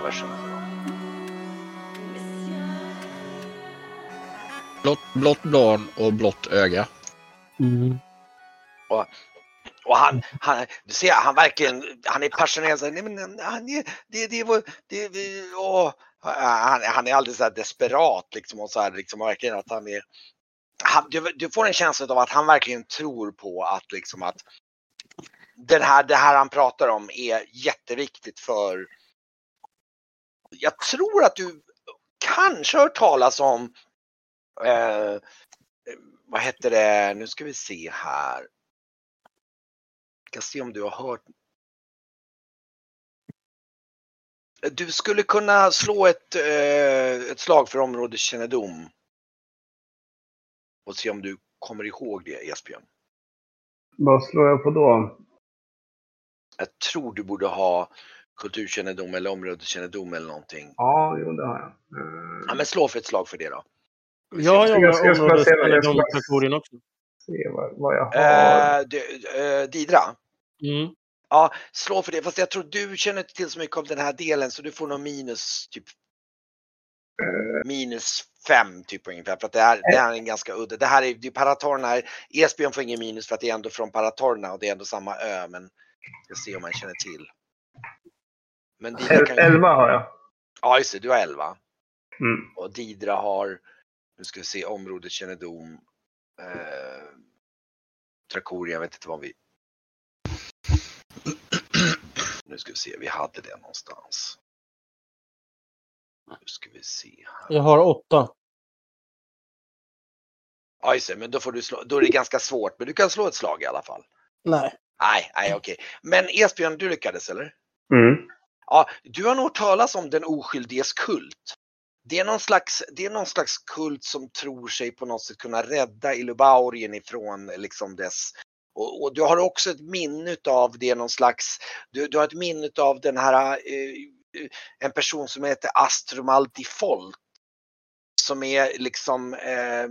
Det verserna. Blått, blått blad och blått öga. Och han, han, du ser, han verkligen, han är passionerad. Nej, men han är, det, det var, det, vi- åh. Han, han är alldeles så här desperat liksom och så här liksom verkligen att han är. Han, du, du får en känsla av att han verkligen tror på att liksom att den här, det här han pratar om är jätteviktigt för. Jag tror att du kanske har hört talas om. Eh, vad heter det? Nu ska vi se här ska se om du har hört. Du skulle kunna slå ett, eh, ett slag för områdeskännedom. Och se om du kommer ihåg det Esbjörn. Vad slår jag på då? Jag tror du borde ha kulturkännedom eller områdeskännedom eller någonting. Ja, jo det har jag. Eh, Ja, men slå för ett slag för det då. Ja, jag Jag ska- jag ska bara se vad jag ska- områdeskännedom också. se vad, vad jag har. Eh, du, eh, Didra, Mm. ja, slå för det. Fast jag tror du känner inte till så mycket om den här delen så du får nog minus typ minus fem typ ungefär för att det här, det här är en ganska udda. Det här är, det är Paratorna här. Esbjörn får ingen minus för att det är ändå från Paratorna och det är ändå samma ö men jag ska se om man känner till. Men El- kan Elva har jag. Ja just det, du har 11 Mm. och Didra har, nu ska vi se, områdeskännedom. Eh, Trakoria, jag vet inte vad vi... Nu ska vi se, vi hade det någonstans. Nu ska vi se här. Jag har åtta. Ja just det, men då får du slå, då är det ganska svårt, men du kan slå ett slag i alla fall. Nej. Nej, nej okej. Men Esbjörn, du lyckades eller? Mm. Ja, du har nog hört talas om den oskyldiges kult. Det är någon slags, det är någon slags kult som tror sig på något sätt kunna rädda Ilubaurien ifrån liksom dess och, och du har också ett minne av det någon slags, du, du har ett minne av den här, eh, en person som heter Astromal Default. Som är liksom eh,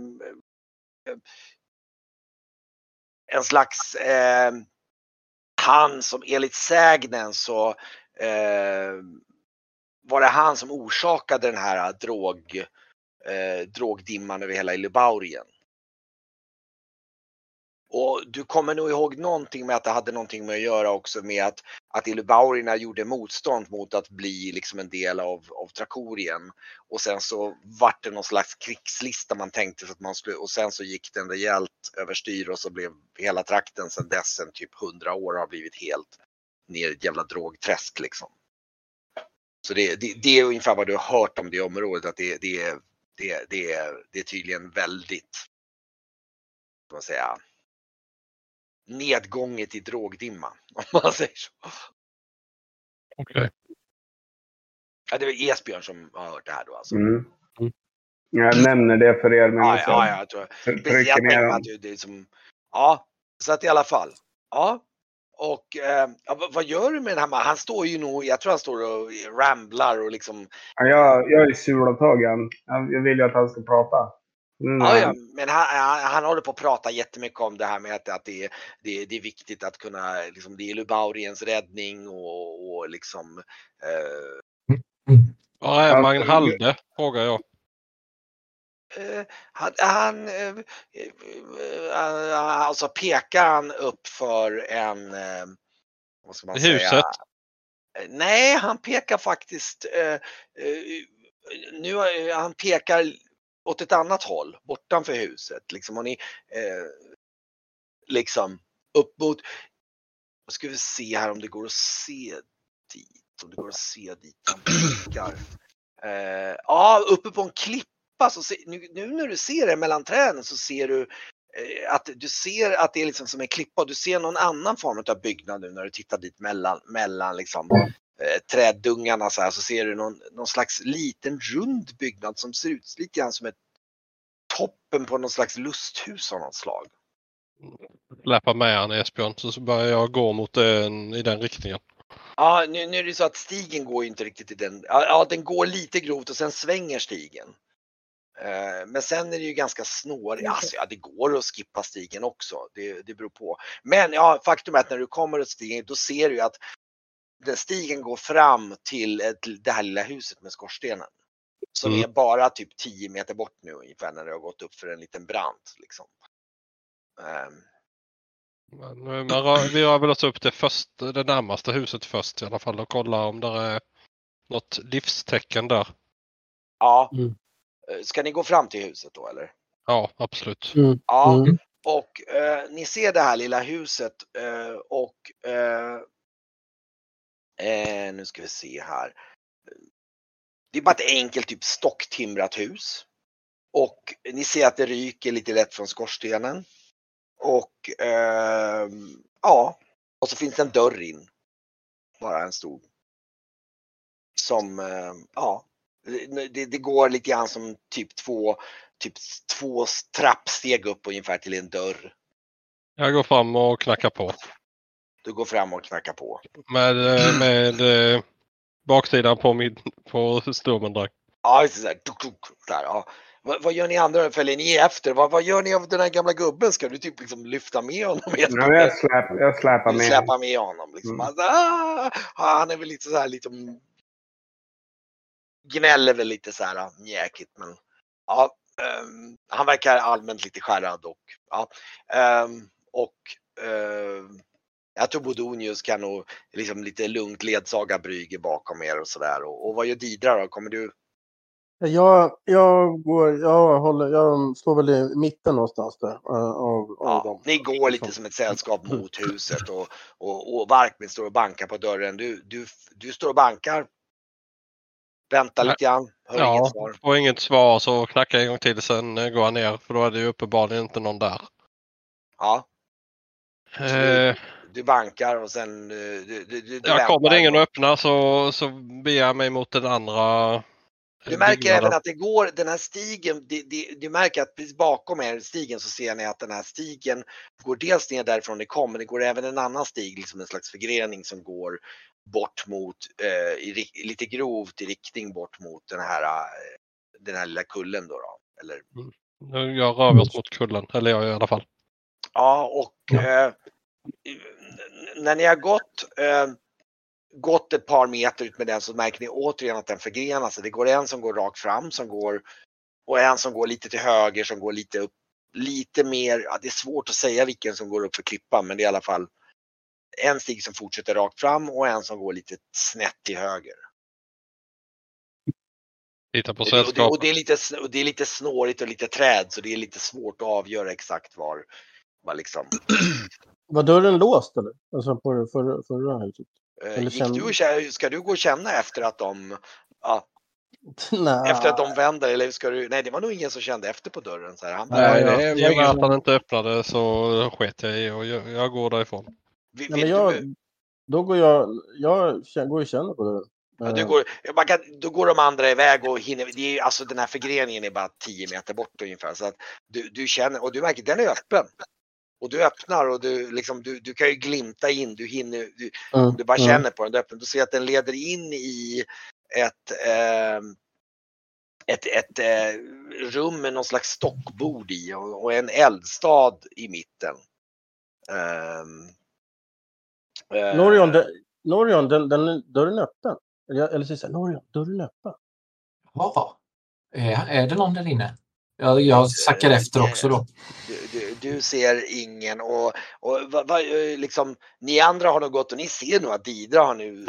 en slags, eh, han som enligt sägnen så eh, Eh, var det han som orsakade den här drog, eh, drogdimman över hela Ilubaurien. Och du kommer nog ihåg någonting med att det hade någonting med att göra också med att, att Ilubaurierna gjorde motstånd mot att bli liksom en del av, av Trakorien. Och sen så vart det någon slags krigslista man tänkte så att man skulle, och sen så gick den rejält överstyr och så blev hela trakten sedan dess, en typ hundra år har blivit helt ner i ett jävla drogträsk liksom. Så det, det, det är ungefär vad du har hört om det området, att det, det, är- det, det, är- det är tydligen väldigt, vad man säga, nedgånget i drogdimma. Om man säger så. Okej. Ja, det är Esbjörn som har hört det här då alltså. Mm. Jag nämner det för er. Men Ja, så ja, ja, jag tror trycker jag ner tänker dem. det är som, ja, så att i alla fall. Ja, och eh, ja, vad- gör du med den här mannen? Han står ju nog, jag tror han står och ramblar och liksom, Ja, jag, jag är sulupptagen. Jag, jag vill ju att han ska prata. Mm. ja, ja, men han, han, han håller på att prata jättemycket om det här med att, att det, är, det, är- det är viktigt att kunna, liksom, det är Lubauriens räddning och, och liksom, eh, Var är Magnhalde? Frågar jag. Eh, han, han eh, eh, alltså pekar han upp för en, vad ska man säga? huset? Eh, Nej, han pekar faktiskt, nu, han pekar åt ett annat håll, bortanför huset. Liksom, och ni, liksom upp mot, vad ska vi se här om det går att se dit, om det går att se dit han pekar. Ja, uppe på en klippa så se, nu, nu när du ser det mellan träden så ser du eh, att du ser att det är liksom som en klippa och du ser någon annan form av byggnad nu när du tittar dit mellan, mellan liksom, eh, träddungarna så här så ser du någon, någon slags liten rund byggnad som ser ut lite grann som ett toppen på någon slags lusthus av något slag. Släpar med han Esbjörn så börjar jag gå mot den, i den riktningen. Ja, nu, nu är det så att stigen går ju inte riktigt i den. Ja, den går lite grovt och sen svänger stigen. Eh, Men sen är det ju ganska snårigt. Alltså, ja, det går att skippa stigen också. Det, det beror på. Men ja, faktum är att när du kommer åt stigen då ser du att den stigen går fram till ett, det här lilla huset med skorstenen. Som Mm. är bara typ 10 meter bort nu ungefär när det har gått upp för en liten brant. Liksom. Ehm, Men, men vi rör väl oss upp till först, det närmaste huset först i alla fall och kollar om det är något livstecken där. ja. Mm. Eh, Ska ni gå fram till huset då eller? Ja, absolut. Ja. Mm. Och eh, ni ser det här lilla huset eh, och eh, eh, nu ska vi se här. Det är bara ett enkelt typ stocktimrat hus. Och ni ser att det ryker lite lätt från skorstenen. Och ehm, ja, och så finns det en dörr in. Bara en stor. Som, eh, ja, det, det går lite grann som typ två, typ två trappsteg upp ungefär till en dörr. Jag går fram och knackar på. Du går fram och knackar på. Med, eh, med eh, baksidan på, min, på stummen där. Ja, just det, så här, duk, duk, så här, ja. Vad, vad gör ni andra? Följer ni efter? Vad, vad gör ni av den här gamla gubben? Ska du typ liksom lyfta med honom? ett Ja, jag, släp, jag släpar med. släpar med honom. Liksom. Mm. Alltså, ah, han är väl lite så här lite gnäller väl lite så här mjäkigt men ja, ehm, han verkar allmänt lite skärrad och ja, ehm, och ehm, jag tror Bodonius kan nog liksom lite lugnt ledsaga Brüger bakom er och sådär. Och, och vad gör Didra då? Kommer du? Jag, jag, går, jag, håller, jag står väl i mitten någonstans där. eh, Av, av Ja, dem. ni går lite som ett sällskap mot huset och, och, och Varkmin står och bankar på dörren. Du, du, du står och bankar. Väntar Nej. lite grann. Hör Ja, inget svar. får inget svar så knackar jag en gång till sen eh, går jag ner för då är det ju uppenbarligen inte någon där. Ja, Eh, du bankar och sen eh, du, du, du, du ja, väntar. kommer det ingen att öppna så, så beger jag mig mot den andra. eh, Du märker byggnaden. även att det går, den här stigen, det, det, du märker att precis bakom er stigen så ser ni att den här stigen går dels ner därifrån det kom, men det går även en annan stig, liksom en slags förgrening som går bort mot, eh, i, lite grovt i riktning bort mot den här, eh, den här lilla kullen då. då. Eller, Nu jag rör vi oss mot kullen, eller jag i alla fall. ja, och eh, när ni har gått, eh, gått ett par meter ut med den så märker ni återigen att den förgrenar sig. Det går en som går rakt fram som går och en som går lite till höger som går lite upp, lite mer, ja, det är svårt att säga vilken som går upp för klippan men det är i alla fall en stig som fortsätter rakt fram och en som går lite snett till höger. Titta på Och det, och, sällskapet. och, det är lite, och det är lite snårigt och lite träd så det är lite svårt att avgöra exakt var, var liksom. Var dörren låst eller? Alltså på det förra, förra huset? Eh, Eller Gick du och, ska du gå och känna efter att de, ja, Nej. efter att de vänder eller ska du, nej det var nog ingen som kände efter på dörren. Så här. Han, Nej, Nej, det jag, var I och med att han inte öppnade så sket jag i och jag, jag går därifrån. Vill, Nej, men du, jag, då går jag, jag går och känner på dörren. Ja, du Eh, går, man kan, då går de andra iväg och hinner, det är, alltså den här förgreningen är bara 10 meter bort ungefär. Så att du, du känner, och du märker den är öppen. Och du öppnar och du, liksom, du, du kan ju glimta in, du hinner, du, mm, du bara mm. känner på den, du öppnar, du ser att den leder in i ett, eh, ett, ett eh, rum med någon slags stockbord i och, och en eldstad i mitten. Ehm, eh, Lorion, den, Lorion den, den, dörren är öppen. Eller, eller så säger Lorion, dörren är öppen. Ja, är, är det någon där inne? Jag, jag sackar efter också då. Du, du, du ser ingen och, och va, va, eh, liksom, ni andra har nog gått och ni ser nog att Didra har nu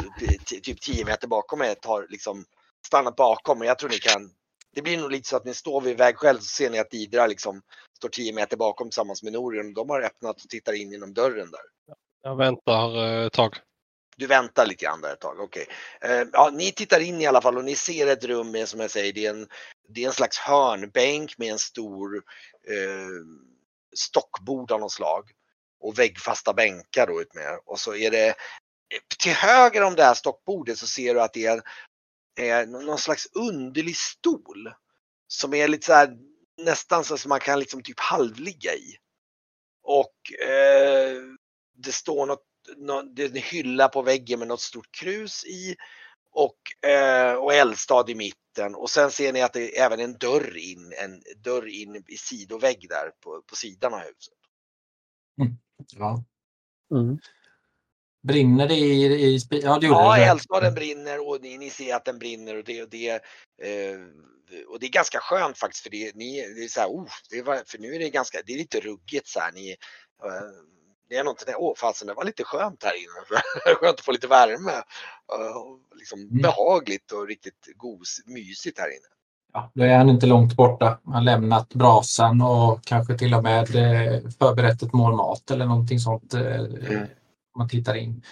typ 10 meter bakom er har liksom stannat bakom och jag tror ni kan det blir nog lite så att ni står vid vägskäl så ser ni att Didra liksom står 10 meter bakom tillsammans med Norion. De har öppnat och tittar in genom dörren där. Jag väntar eh, ett tag. Du väntar lite grann där ett tag, okej. Okay. ja, ni tittar in i alla fall och ni ser ett rum med, som jag säger, det är en, det är en slags hörnbänk med en stor eh, stockbord av något slag. Och väggfasta bänkar då utmed. Och så är det eh, till höger om det här stockbordet så ser du att det är, är någon slags underlig stol. Som är lite så här nästan så att man kan liksom typ halvligga i. Och eh, det står något nå- det är en hylla på väggen med något stort krus i. och, eh, och eldstad i mitten och sen ser ni att det är även en dörr in, en dörr in i sidovägg där på, på sidan av huset. Ja. Mm. Brinner det i, i Ja, det gjorde Ja, det. eldstaden brinner och ni, ni ser att den brinner och det och det. Eh, och det är ganska skönt faktiskt för det, ni, det är så här, oh, det var, för nu är det ganska, det är lite ruggigt så här. Ni, eh, det är någonting, åh fasen det var lite skönt här inne. skönt att få lite värme. Och liksom Mm. behagligt och riktigt gos, mysigt här inne. Ja, då är han inte långt borta. Han har lämnat brasan och kanske till och med eh, förberett ett mål mat eller någonting sånt. eh, Mm. Man tittar in.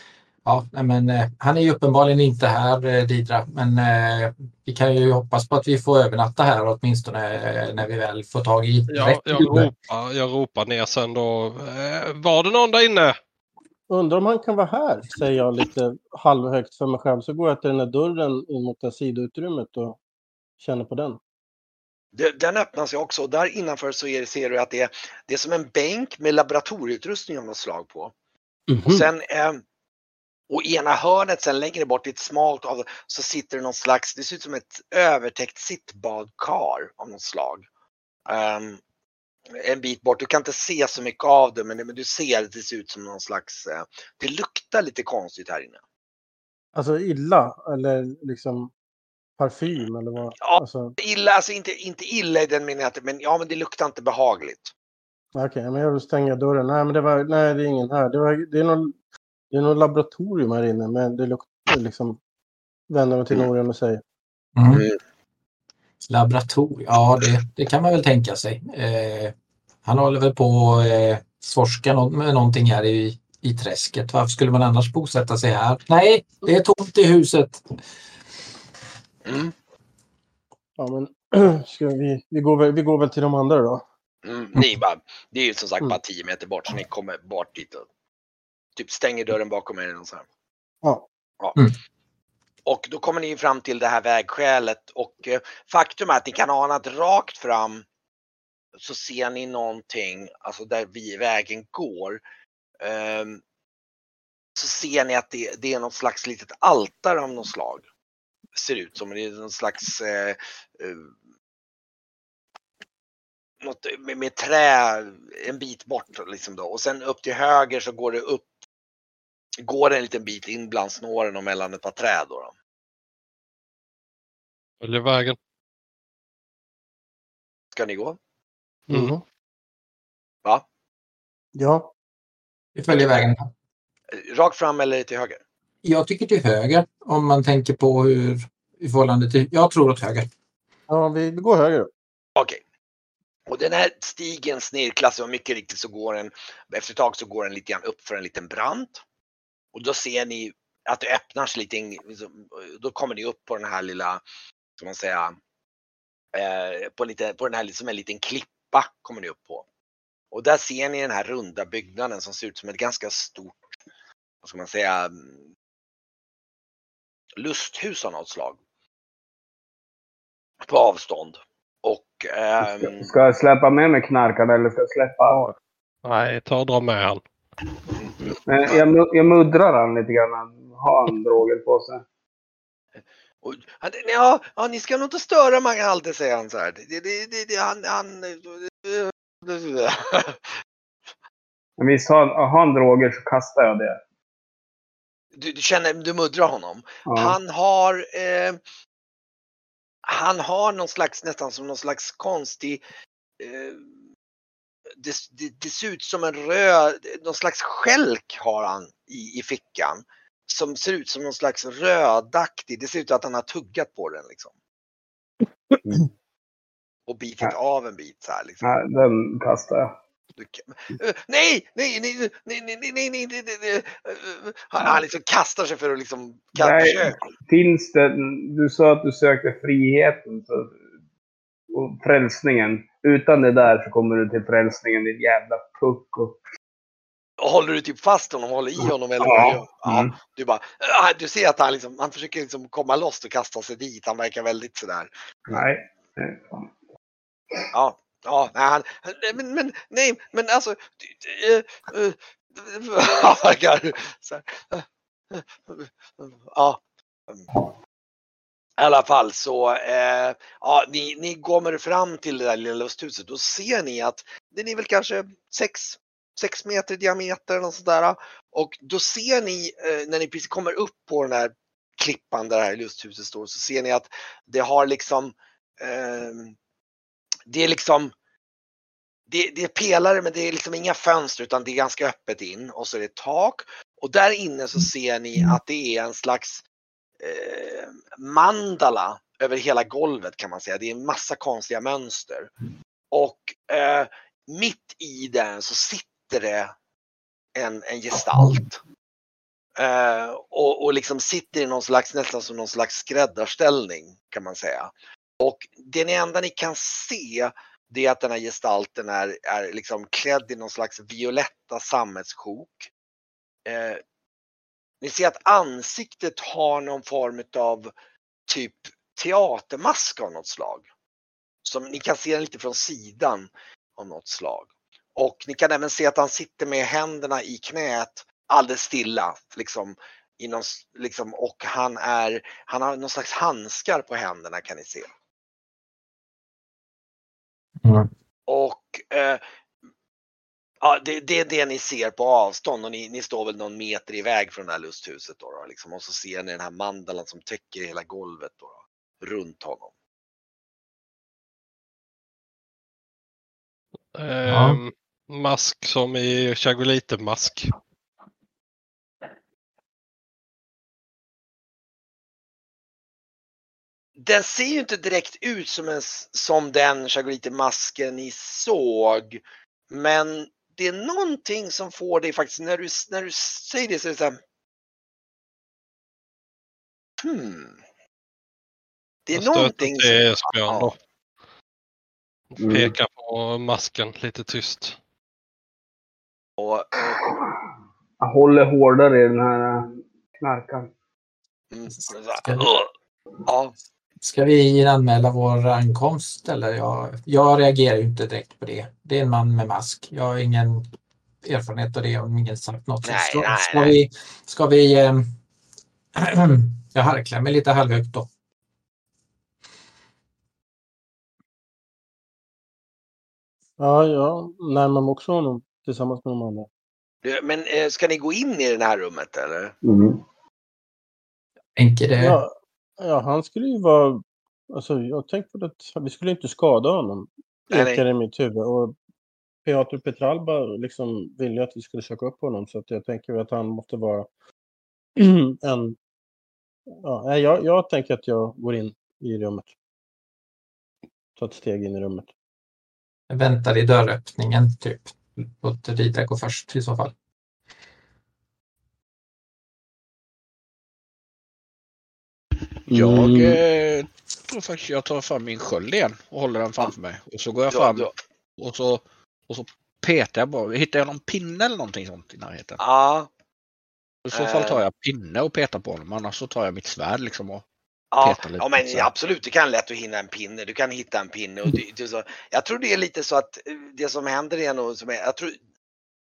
Ja, nej, men eh, han är ju uppenbarligen inte här, eh, Didra, men eh, vi kan ju hoppas på att vi får övernatta här åtminstone eh, när vi väl får tag i Jag, rätt jag, ropar, jag ropar ner sen då. Eh, var det någon där inne? Undrar om han kan vara här, säger jag lite halvhögt för mig själv. Så går jag till den där dörren in mot det sidoutrymmet och känner på den. Den öppnas ju också och där innanför så är, ser du att det är, det är som en bänk med laboratorieutrustning av något slag på. Och sen eh, och ena hörnet sen längre bort i ett smalt av så sitter det någon slags, det ser ut som ett övertäckt sittbadkar av något slag. Ehm, en bit bort, du kan inte se så mycket av det men, men du ser att det ser ut som någon slags, eh, det luktar lite konstigt här inne. Alltså illa, eller liksom parfym eller vad? Ja. Alltså, Illa, alltså inte, inte illa i den meningen att, men ja men det luktar inte behagligt. Okej, men jag vill stänga dörren. Nej, men det, var, nej, det är ingen här. Det, var, det, är någon, det är någon laboratorium här inne, men det luktar liksom... Vänder mig till Mm. Norian och säger. Mm. Mm. Laboratorium, ja det, det kan man väl tänka sig. Eh, han håller väl på att eh, forska nå- med någonting här i, i träsket. Varför skulle man annars bosätta sig här? Nej, det är tomt i huset. Mm. Ja, men ska vi, vi, går väl, vi går väl till de andra då. Mm, ni bara, det är ju som sagt Mm. bara 10 meter bort så ni kommer bort dit och typ stänger dörren bakom er. Och, så här. Ja. Ja. Mm. och då kommer ni fram till det här vägskälet och eh, faktum är att ni kan ana att rakt fram så ser ni någonting, alltså där vi vägen går. ehm, så ser ni att det, det är något slags litet altare av något slag. Ser ut som det är någon slags eh, eh, något med, med trä en bit bort liksom då. Och sen upp till höger så går det upp, går en liten bit in bland snåren och mellan ett par träd då. då. Följer vägen. Ska ni gå? Mm. Mhm. Va? Ja. Vi följer vägen. Eh, Rakt fram eller till höger? Jag tycker till höger om man tänker på hur i förhållande till... Jag tror åt höger. ja vi, går höger. Okej. Och den här stigen snirklas och mycket riktigt så går den, efter ett tag så går den lite grann upp för en liten brant. Och då ser ni att det öppnar sig lite, liksom, då kommer ni upp på den här lilla, ska man säga, eh, på, lite, på den här som en liten klippa kommer ni upp på. Och där ser ni den här runda byggnaden som ser ut som ett ganska stort, vad ska man säga, mm, lusthus av något slag. På avstånd. Och ehm, Ska jag släppa med mig knarkaren eller ska jag släppa? Nej, ta och dra med han. Jag, jag muddrar han lite grann. Har han droger på sig? Och, han, ja, ja, ni ska nog inte störa Magalde, säger han så här. Det, det, det, det, han, han, Men visst har, har han droger så kastar jag det. du, du känner, du muddrar honom. Ja. Han har, eh, han har någon slags, nästan som någon slags konstig, eh, det, det, det ser ut som en röd, någon slags skälk har han i, i fickan. Som ser ut som någon slags rödaktig, det ser ut att han har tuggat på den liksom. Och bitit av en bit så här liksom. Nej, den kastar jag. Kan- Eh, Nej, nej, nej, nej, nej, nej, nej, nej, nej, nej. Eh, Han, han liksom kastar sig för att liksom Nej. Finns det... Du sa att du sökte friheten så, och frälsningen. Utan det där så kommer du till frälsningen, din jävla pucko. Och Håller du typ fast honom, håller i honom eller Ja. Ja, Mm. du bara, ah, du ser att han liksom, han försöker liksom komma loss och kasta sig dit. Han verkar väldigt sådär. Nej. Ja, ja, nej, han, men, men, nej, men alltså, eh, eh, han verkar i alla fall så, eh, ja, ni, ni kommer fram till det där lilla lusthuset. Då ser ni att den är väl kanske 6 meter i diameter eller något sånt där. Och då ser ni eh, när ni precis kommer upp på den här klippan där det här lusthuset står så ser ni att det har liksom eh, det är liksom det, det är pelare men det är liksom inga fönster utan det är ganska öppet in och så är det tak. Och där inne så ser ni att det är en slags eh, mandala över hela golvet kan man säga. Det är en massa konstiga mönster. Och eh, mitt i den så sitter det en, en gestalt. Eh, och, och liksom sitter i någon slags, nästan som någon slags skräddarställning kan man säga. Och det enda ni kan se det är att den här gestalten är, är liksom klädd i någon slags violetta sammetssjok. Eh, ni ser att ansiktet har någon form av typ teatermask av något slag. Som ni kan se den lite från sidan av något slag. Och ni kan även se att han sitter med händerna i knät alldeles stilla. Liksom, i någon, liksom, och han, är, han har någon slags handskar på händerna kan ni se. Mm. Och eh, ja, det, det är det ni ser på avstånd och ni, ni står väl någon meter iväg från det här lusthuset. Då, då liksom. Och så ser ni den här mandalan som täcker hela golvet då, då, runt honom. Ehm, mask som i Chagolite-mask. Den ser ju inte direkt ut som, en, som den Chagolite-masken ni såg. Men det är någonting som får dig faktiskt, när du, när du säger det så är det så här, Hmm. Det är Jag stöter någonting till som... Esbjörn då. Mm. Pekar på masken lite tyst. Och, och, Jag håller hårdare i den här äh, knarkan. mm, ja, Ska vi anmäla vår ankomst eller? Jag, jag reagerar ju inte direkt på det. Det är en man med mask. Jag har ingen erfarenhet av det och ingen sagt något. Nej, ska, nej, ska nej. vi, ska vi eh, jag harklar mig lite halvhögt då. Ja, jag närmar mig också honom tillsammans med de andra. Men eh, ska ni gå in i det här rummet eller? Mm. Tänker det. Ja, ja, han skulle ju vara... Alltså, jag tänkte på att vi skulle inte skada honom. Nej. Ekar i mitt huvud. Och Piotr Petralba liksom ville att vi skulle söka upp honom. Så att jag tänker att han måste vara en... Ja, jag, jag tänker att jag går in i rummet. Ta ett steg in i rummet. Jag väntar i dörröppningen typ. Låt Rita gå först i så fall. Jag Mm. eh, tror faktiskt jag tar fram min sköld igen och håller den framför mig. Och så går jag Ja, fram ja. och så, och så petar jag bara. Hittar jag någon pinne eller någonting sånt i närheten? Ja, I så fall Eh. tar jag pinne och petar på honom. Annars så tar jag mitt svärd liksom och ja, ja men så absolut, det kan lätt att hinna en pinne. Du kan hitta en pinne. Och det är så, jag tror det är lite så att eh, det som händer är nog som är, jag tror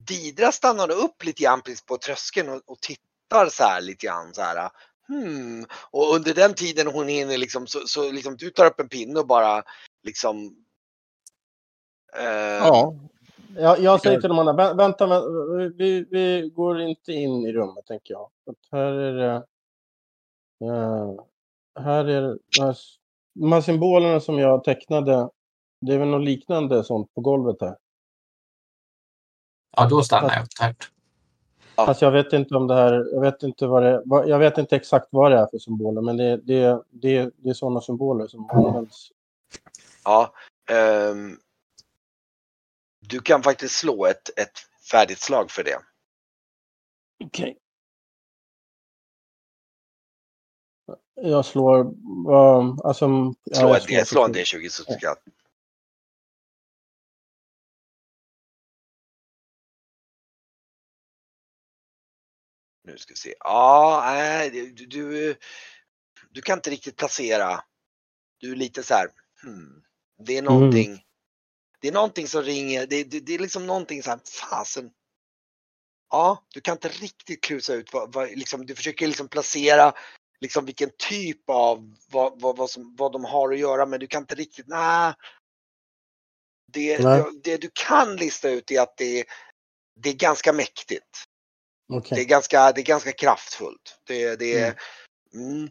Didra stannar nog upp lite grann på tröskeln och, och tittar så här lite grann så här. Hmm. Och under den tiden hon hinner liksom så, så liksom du tar upp en pinne och bara liksom eh, Ja. Jag, jag säger till de andra, "Vä- vänta, vä- vi, vi går inte in i rummet tänker jag. Här är det... eh, här är det... de här s- De här symbolerna som jag tecknade, det är väl något liknande sånt på golvet här. Ja, då stannar jag. Tack. Ja. Fast jag vet inte om det här, jag vet inte vad det jag vet inte exakt vad det är för symboler, men det, det, det, det är sådana symboler som används. Ja, ehm, du kan faktiskt slå ett, ett färdigt slag för det. Okej. Jag slår, vad, alltså... ja, Slå, jag ett, D- slå en D20 så ska jag... Nu ska vi se. Ja, nej, du, du, du kan inte riktigt placera. Du är lite så här. Hmm, det är någonting. Det är någonting som ringer. Det, det, det är liksom någonting så här. Fasen. Ja, du kan inte riktigt klusa ut vad, vad liksom, du försöker liksom placera liksom vilken typ av vad, vad, vad, som, vad de har att göra men du kan inte riktigt, nej. Det, Nej. det, det du kan lista ut är att det, det är ganska mäktigt. Okej. Det, är ganska, det är ganska kraftfullt. Det, det är, mm.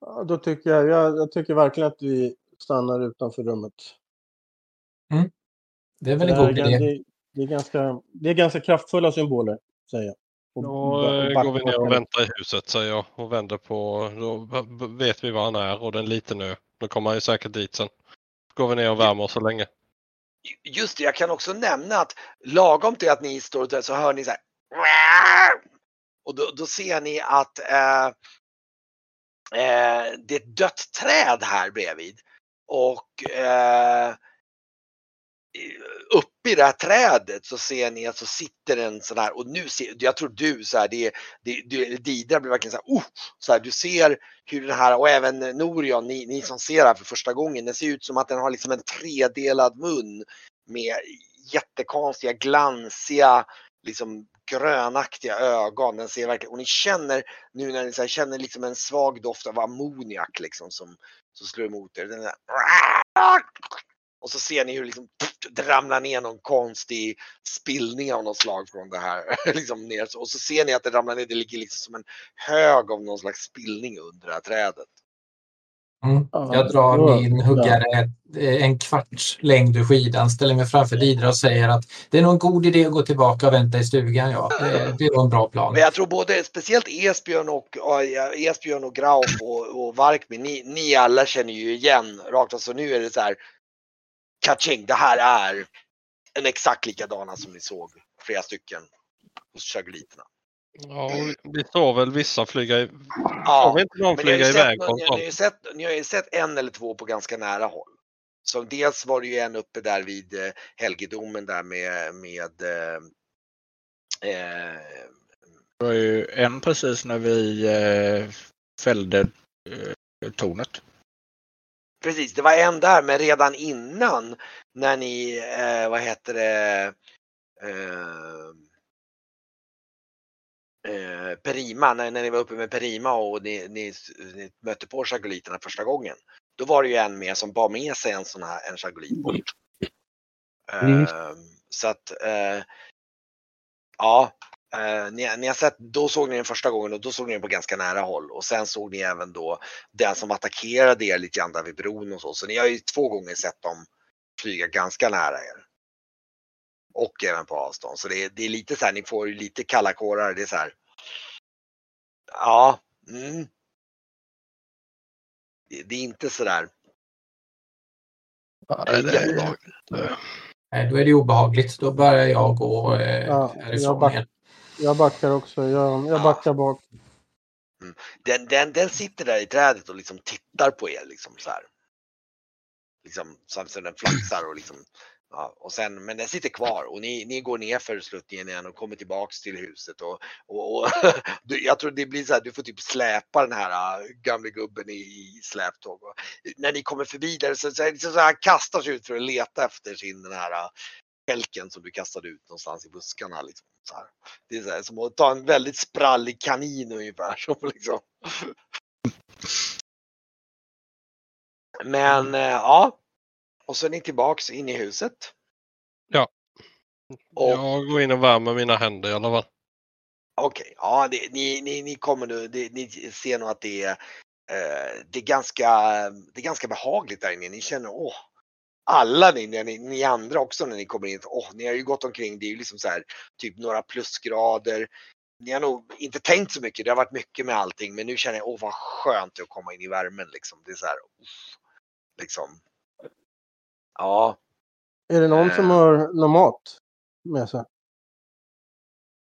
Ja, då tycker jag, jag, jag tycker verkligen att vi stannar utanför rummet. Det är väl en Det är, god idé. det, det, är ganska, det är ganska kraftfulla symboler, säger jag. Och- Då och går vi ner och väntar i huset säger jag och vänder på. Då vet vi var han är och det är en liten ö. Då kommer han ju säkert dit sen. Går vi ner och värmer oss så länge. Just det, jag kan också nämna att lagom till att ni står där så hör ni så här. Och då, då ser ni att eh, eh, det är ett dött träd här bredvid. Och eh, Eh, uppe i det här trädet så ser ni att så sitter en sån här och nu ser jag tror du så här, det, är- det, det Didra blir verkligen så här, oh, så här, du ser hur den här och även Norion, ni, ni som ser det här för första gången, den ser ut som att den har liksom en tredelad mun med jättekonstiga glansiga liksom grönaktiga ögon. Den ser verkligen, och ni känner nu när ni så här, känner liksom en svag doft av ammoniak liksom som, som slår emot er. Den där, och så ser ni hur liksom, det ramlar ner någon konstig spillning av något slag från det här. liksom ner. Och så ser ni att det ramlar ner, det ligger liksom som en hög av någon slags spillning under det här trädet. Mm. Ja, Jag drar min huggare eh, en kvarts längd ur skidan, ställer mig framför Didra och säger att det är nog en god idé att gå tillbaka och vänta i stugan. Ja. Det, nog en bra plan. Men jag tror både, speciellt Esbjörn och, Esbjörn och Grauf och, och Varkmin, ni, ni alla känner ju igen rakt. Alltså nu är det så här, catching, det här är en exakt likadana som ni såg, flera stycken hos chagoliterna. Ja, vi- såg väl vissa flyga i... Ja, vi inte någon ni flyga iväg sett, ni, har sett, ni har ju sett en eller två på ganska nära håll. Så dels var det ju en uppe där vid eh, helgedomen där med, med eh, eh, Det var ju en precis när vi eh, fällde eh, tornet. Precis, det var en där men redan innan när ni, eh, vad heter det, eh, eh, Perima, när, när ni var uppe med Perima och ni, ni, ni mötte på chagoliterna första gången. Då var det ju en med som bar med sig en sån här en chagolit bort. Mm. Eh, så att, eh, ja, eh, ni, ni har sett, då såg ni den första gången och då såg ni den på ganska nära håll och sen såg ni även då den som attackerade er lite grann där vid bron och så. Så ni har ju två gånger sett dem flyga ganska nära er. Och även på avstånd. Så det är, det är lite så här, ni får ju lite kalla kårar. Det är så här. Ja. Mm. Det, det är inte så där Ja, det, det, jättebehagligt. Nej, Då är det obehagligt. Då börjar jag gå eh, Ja, härifrån jag igen. Jag backar också. Jag, jag Ja. backar bak. Den, den, den sitter där i trädet och liksom tittar på er liksom så här. Liksom som så den flaxar och liksom. Ja, och sen, men den sitter kvar och ni, ni går ner för sluttningen igen och kommer tillbaks till huset och, och, och du, jag tror det blir så här, du får typ släpa den här äh, gamle gubben i, i släptåg. Och, när ni kommer förbi där så, så, så, så han kastar sig ut för att leta efter sin den här kälken som du kastade ut någonstans i buskarna. Liksom, så här. Det är så här, som att ta en väldigt sprallig kanin ungefär. Som liksom. Men eh, ja. Och så är ni tillbaks in i huset. Ja. Och jag går in och värmer mina händer i alla fall. okej, ja det, ni, ni, ni kommer nu, det, ni ser nog att det är, eh, det är ganska, det är ganska behagligt där inne. Ni känner åh, alla ni, ni, ni andra också när ni kommer in, åh, ni har ju gått omkring, det är ju liksom så här typ några plusgrader. Ni har nog inte tänkt så mycket, det har varit mycket med allting, men nu känner jag, åh vad skönt att komma in i värmen liksom. Det är så här, uff, liksom. Ja, Är det någon som Eh. har någon mat med sig?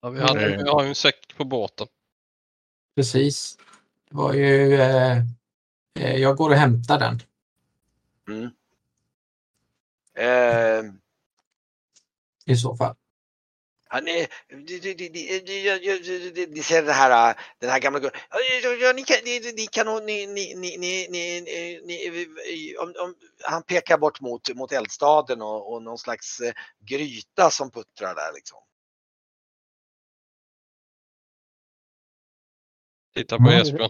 Ja, vi, hade, Mm. vi har ju en säck på båten. Precis. Det var ju... Eh, eh, jag går och hämtar den. mm. I så fall. Han är, ni ser den här, den här gamla ni kan, ni, kan, ni, ni, ni, ni, ni, om, om, han pekar bort mot, mot eldstaden och, och någon slags gryta som puttrar där liksom. Titta på Jesper.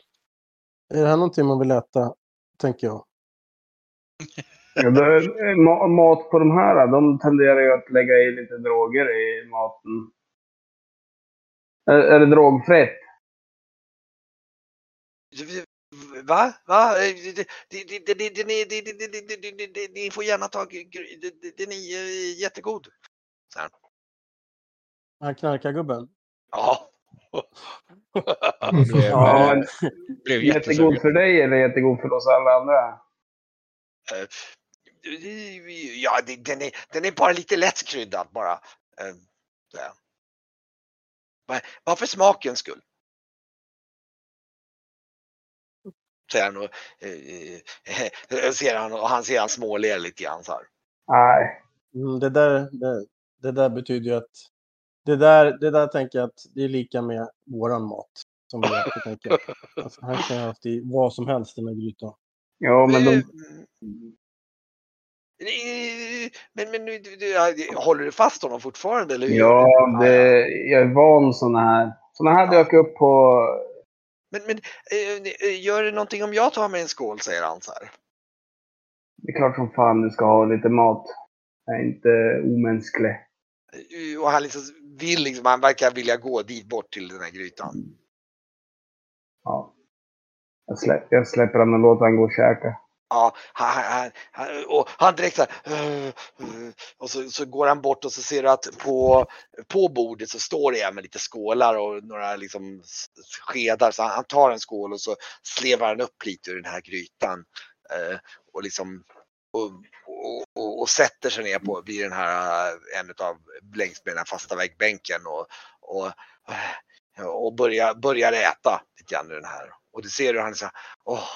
Är det här någonting man vill äta, tänker jag ma mat på de här, de tenderar ju att lägga i lite droger i maten. Är, är det drogfritt? Va? Va? Ni får gärna ta... Den är jättegod. Så här. Knarkar gubben? Ja. blev, ja, blev jättegod för dig eller jättegod för oss alla andra? Ja, den är, den är bara lite lätt kryddad bara. Bara- Bara för smakens skull. Säger han och, eh, eh, ser han och han ser han småler lite grann så här. Nej. Mm, det, där, det, det där betyder ju att... Det där, det där tänker jag att det är lika med våran mat. Som vi äter, tänker jag. Alltså, han kan ha haft i vad som helst i den här grytan. Ja, men de, Men, men nu, du, du, håller du fast honom fortfarande? Eller hur? ja, det, jag är van såna här. Såna här dök upp på... Men, men eh, eh, gör det någonting om jag tar mig en skål, säger han så här. Det är klart som fan du ska ha lite mat. Jag är inte omänsklig. Eh, Och han liksom vill liksom, han verkar vilja gå dit bort till den här grytan. Ja. Jag, slä, jag släpper honom och låter honom gå och käka. Ja, han, han, han, och han direkt så här, och så, så går han bort och så ser du att på, på bordet så står det med lite skålar och några liksom skedar. Så han, tar en skål och så slevar han upp lite ur den här grytan. Eh, och liksom och, och, och, och sätter sig ner på vid den här, eh, en av längs med den här fasta väggbänken och, och, och börjar, börjar äta lite grann ur den här. Och du ser hur han är så här, åh,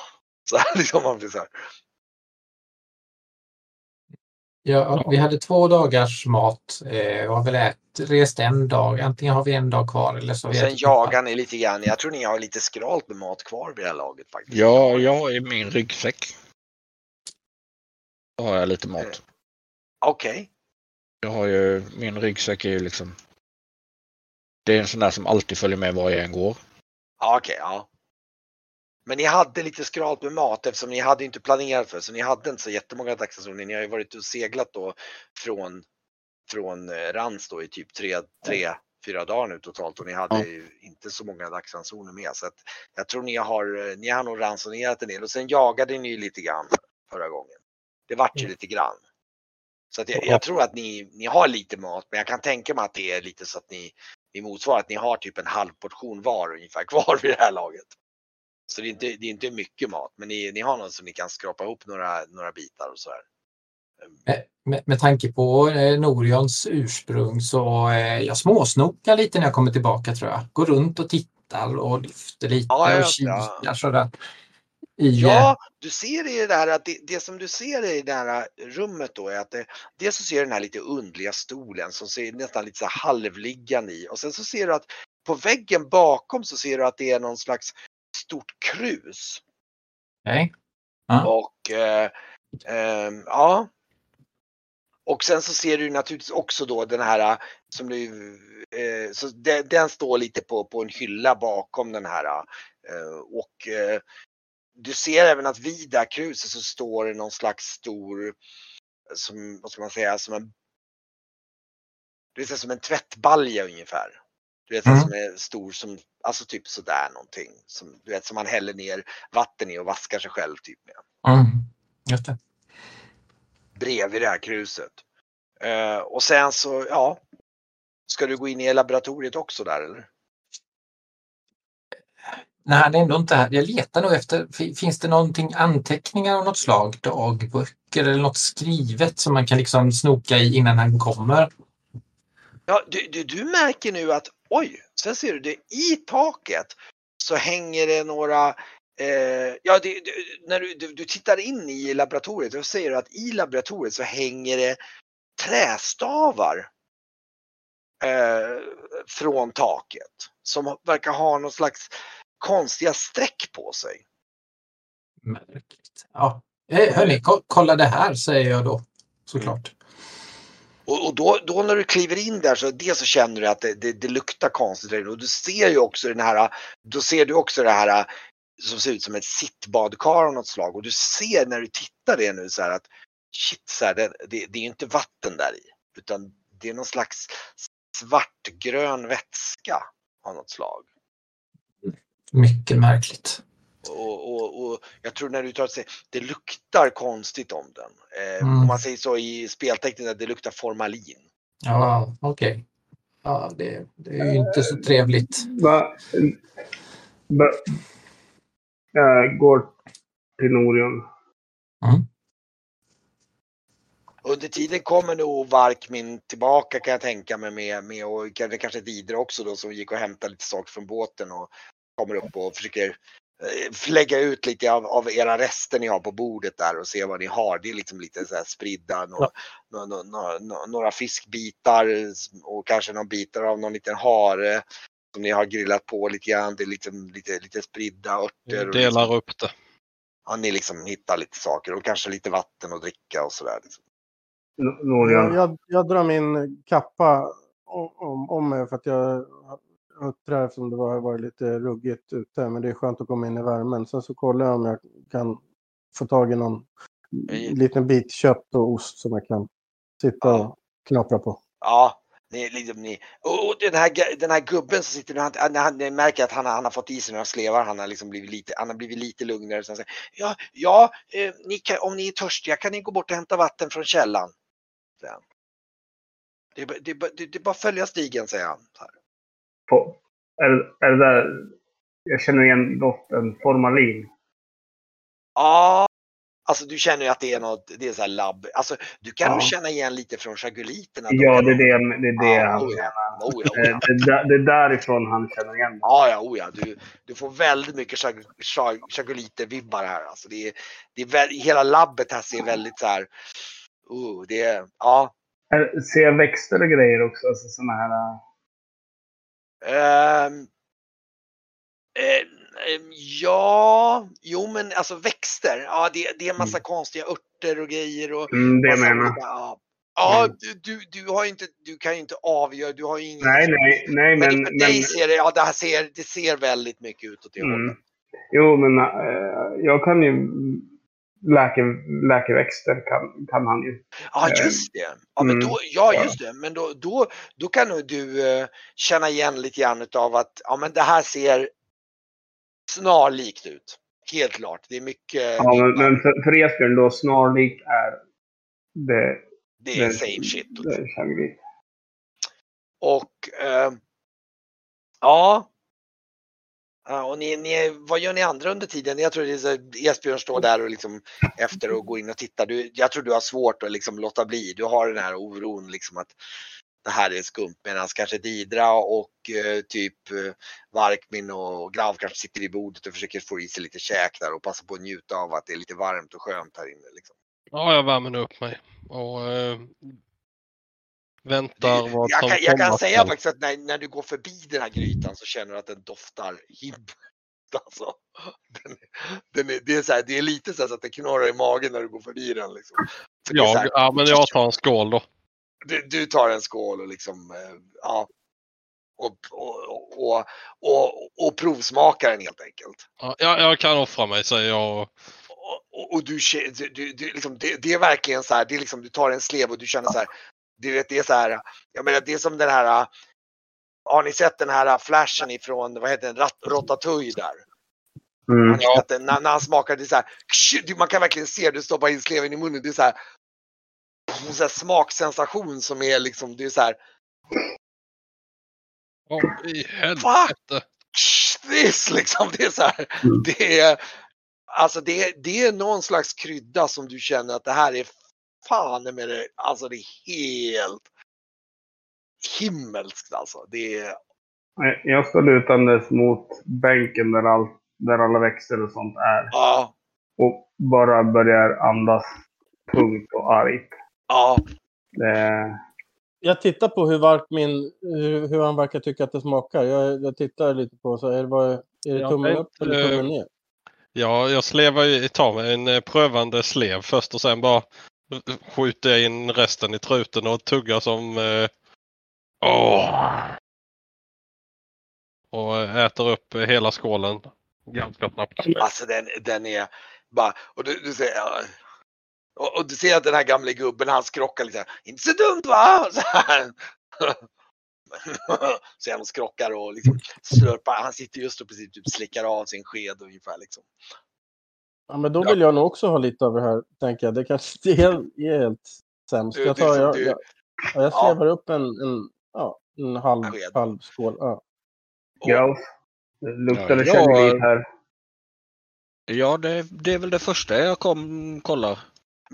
så här liksom man blir så här. Ja, vi hade två dagars mat eh, och har väl ät, rest en dag. Antingen har vi en dag kvar eller så Och sen jagar ni lite grann. Jag tror ni har lite skralt med mat kvar vid det här laget faktiskt. Ja, jag har i min ryggsäck. Då har jag lite mat. Okej. Jag har ju, min ryggsäck är ju liksom... Det är en sån där som alltid följer med var jag än går. Ja, okej, ja. Men ni hade lite skralt med mat eftersom ni hade inte planerat för. Så ni hade inte så jättemånga dagsransoner. Ni har ju varit och seglat då från, från eh, Rans då i typ tre, tre, fyra dagar nu totalt och ni hade Ja. ju inte så många dagsransoner med. Så att jag tror ni har, eh, ni har nog ransonerat en del och sen jagade ni lite grann förra gången. Det vart ju Mm. lite grann. Så att jag, jag tror att ni, ni har lite mat men jag kan tänka mig att det är lite så att ni, ni motsvarar att ni har typ en halv portion var ungefär kvar vid det här laget. Så det är inte, det är inte mycket mat men ni, ni har något som ni kan skrapa ihop några, några bitar och sådär. Med, med, med tanke på eh, Norions ursprung så eh, jag småsnokar lite när jag kommer tillbaka tror jag. Går runt och tittar och lyfter lite Ja, ja, och ja. kikar sådär. I, eh, Ja, du ser i det här att det, det som du ser i det här rummet då är att det, dels så ser du den här lite undliga stolen som ser nästan lite så här halvliggande i och sen så ser du att på väggen bakom så ser du att det är någon slags stort krus. okej. Ja. Och eh, ehm, ja. Och sen så ser du naturligtvis också då den här som du, eh, så den, den står lite på, på en hylla bakom den här. Eh, och eh, du ser även att vid det här kruset så står det någon slags stor, som, vad ska man säga, som en det så som en tvättbalja ungefär. Du vet, Mm. som är stor som, alltså typ sådär någonting. Som, du vet, som man häller ner vatten i och vaskar sig själv typ med Mm. Just det. bredvid det här kruset. Eh, och sen så, ja. Ska du gå in i laboratoriet också där eller? Nej, han är ändå inte här. Jag letar nog efter, fi- finns det någonting, anteckningar av något slag, dagböcker eller något skrivet som man kan liksom snoka i innan han kommer? Ja, du, du, du märker nu att oj, sen ser du det i taket så hänger det några eh, ja, det, det, när du, du, du tittar in i laboratoriet då ser du att i laboratoriet så hänger det trästavar eh, från taket som verkar ha någon slags konstiga streck på sig. Märkligt. Ja. Eh, hörni, kolla det här säger jag då såklart. Och, och då, då när du kliver in där så dels så känner du att det, det, det luktar konstigt där och du ser ju också den här, då ser du också det här som ser ut som ett sittbadkar av något slag och du ser när du tittar det nu så här att shit, så här, det, det, det är inte vatten där i utan det är någon slags svartgrön vätska av något slag. Mycket märkligt. Och, och, och jag tror när du tar sig, det luktar konstigt om den. Eh, Mm. Om man säger så i speltecknen, det luktar formalin. Ja, okej. Ja, det, det är ju inte så trevligt. Va, va, jag går till Norion. Under tiden kommer nog Varkmin tillbaka kan jag tänka mig med, med och kanske, kanske Didre också då som gick och hämtade lite saker från båten och kommer upp och försöker eh, lägga ut lite av, av era rester ni har på bordet där och se vad ni har. Det är liksom lite så här spridda, några, några, några, några, några fiskbitar och kanske några bitar av någon liten hare som ni har grillat på lite grann. Det är lite, lite, lite spridda örter. Vi delar liksom, upp det. ja, ni liksom hittar lite saker och kanske lite vatten att dricka och sådär. Liksom. N- Norion. Jag, jag, jag drar min kappa om, om, om mig för att jag huttrar eftersom det var, var lite ruggigt ute. Men det är skönt att komma in i värmen. Sen så kollar jag om jag kan få tag i någon Mm. liten bit kött och ost som jag kan sitta Ja. och knapra på. Ja, ni, liksom, ni. Och, den, här, den här gubben som sitter nu, han, han, han märker att han, har- han har fått i sig några slevar, han har liksom blivit lite, han har blivit lite lugnare. Sen säger, ja, ja eh, ni kan, om ni är törstiga kan ni gå bort och hämta vatten från källan. han. Det, är bara- det, det, det är bara att följa stigen, säger han. Så här. På, är, är det där... Jag känner igen doften formalin. Ja, alltså du känner ju att det är något, det är så här labb. Alltså du kan Ja. nog känna igen lite från chaguliterna. De Ja, det är det, det, är det han oh ja, oh ja, oh Eh, ja. Det, är därifrån han känner igen mig. Ja, oh ja. Du, du får väldigt mycket chaguliter-vibbar här. Alltså det är, det är väl, hela labbet här ser väldigt så här. Oh, det är, ja. Ser jag växter och grejer också? Alltså såna här... ehm, ja, jo men alltså växter. Ja, det, det är en massa konstiga örter och grejer. Och Mm, det jag menar. olika- Ja, ja du, du, du, har inte, du kan ju inte avgöra. Du har ju ingen. Nej, nej, nej, Men, men... för men dig ser det, ja, det här ser, det ser väldigt mycket ut åt det mm. hållet. Jo, men äh, jag kan ju... Läke, läkeväxter kan, kan han ju. Ja, just det. Ja, men mm. då, ja, just det. Men då, då, då kan nog du eh, känna igen lite grann av att ja, men det här ser snarlikt ut. Helt klart. Det är mycket. Ja, men, men för, för Esbjörn då, snarlikt är det... det är det- same shit. Det är Shangri. Och eh, ja. Ja, och ni, ni, vad gör ni andra under tiden? Jag tror att Esbjörn står där och liksom efter och går in och tittar. Du, jag tror du har svårt att liksom låta bli. Du har den här oron liksom att det här är skumt. Medan kanske Didra och eh, typ eh, Varkmin och Grav kanske sitter i bordet och försöker få i sig lite käk där och passa på att njuta av att det är lite varmt och skönt här inne. Liksom. Ja, jag värmer upp mig. Och eh, väntar vad Jag som kan, jag kan säga faktiskt att när, när du går förbi den här grytan så känner du att den doftar himmel. Alltså, den, den är, det, är så här, det är lite så, här så att det knorrar i magen när du går förbi den. Liksom. För Jag, här, ja, men jag tar en skål då. du, du tar en skål och liksom, eh, ja. Och, och, och, och, och provsmakar den helt enkelt. Ja, jag, jag kan offra mig säger jag. Och, och, du, du, du liksom, det, det är verkligen så här, det är liksom, du tar en slev och du känner så här, du vet det är så här, jag menar det är som den här, har ni sett den här flashen ifrån, vad heter den, Rat- Ratatouille där? Mm. sett den? När, när han smakar, det är så här, man kan verkligen se, du stoppar in sleven i munnen, det är så här, en så här smaksensation som är liksom, det är så här, Åh, i helvete. "Ksh, this liksom, det är så här, Mm. det är, alltså det, är- det är någon slags krydda som du känner att det här är fan med det, alltså det är helt himmelskt alltså. Det är, Jag står lutandes mot bänken där, all, där alla växter och sånt är. ja, Och bara börjar andas tungt och argt. ja, Det, Jag tittar på hur, Varkmin, hur, hur han verkar tycka att det smakar. Jag, jag tittar lite på så är det, bara, är det tummen men, upp eller eh, tummen ner? Ja, jag slevar ju, tar mig en eh, prövande slev först och sen bara skjuter jag in resten i truten och tuggar som... Eh, åh. Och äter upp hela skålen ganska snabbt. Alltså den, den är bara, och du, du ser, och, och du ser att den här gamle gubben han skrockar lite, inte så dumt va? Så här. Så han skrockar och liksom slurpar, han sitter just och precis typ slickar av sin sked ungefär liksom. Ja, men då vill jag nog också ha lite av det här, tänker jag. Det kanske inte är helt, sämst. Du- Jag, tar, som jag, du- jag, ja, jag Ja. slevar upp en, en, ja, en halv, halv skål. Ja. Det luktar det Ja, här. Ja, det, det är väl det första jag kom kollar.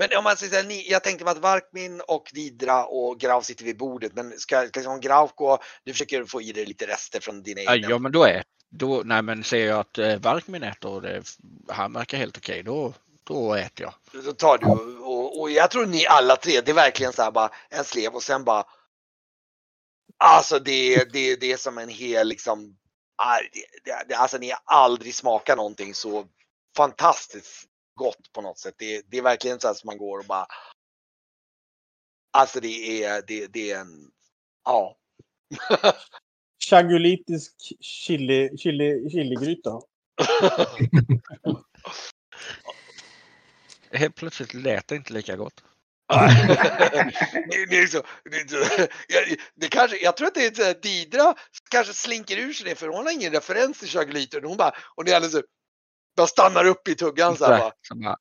Men om man säger ni, jag tänkte mig att Varkmin och Didra och Graf sitter vid bordet, men ska, ska liksom Graf gå, du försöker få i dig lite rester från dina egna. ja men då är då, nej men ser jag att eh, Varkmin äter och det, han verkar helt okej, då, då äter jag. Då tar du och, och jag tror ni alla tre, det är verkligen så här bara en slev och sen bara. Alltså det, det, det är som en hel liksom. alltså ni har aldrig smakat någonting så fantastiskt gott på något sätt. Det, det är verkligen så som man går och bara. Alltså det är, det, det är en, ja. Chagulitisk chili, chili, chiligryta. Helt plötsligt lät det inte lika gott. det, det, är så, det, är så, jag, det kanske, jag tror att det är så här, Didra kanske slinker ur sig det för hon har ingen referens till chaglyter. Hon bara, och det är alldeles så, bara stannar upp i tuggan så här bara.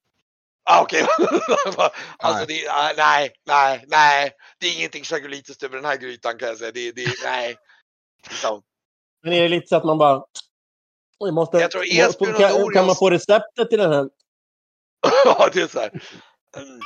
Ah, Okej. Bara, alltså Nej. det, ah, nej, nej, nej. Det är ingenting chagolitiskt över den här grytan kan jag säga. Det, det, nej. Liksom. Men är det lite så att man bara... Oj, måste, Jag tror Esbjörn och kan, kan man få receptet till den här? Ja, det är så här. Mm.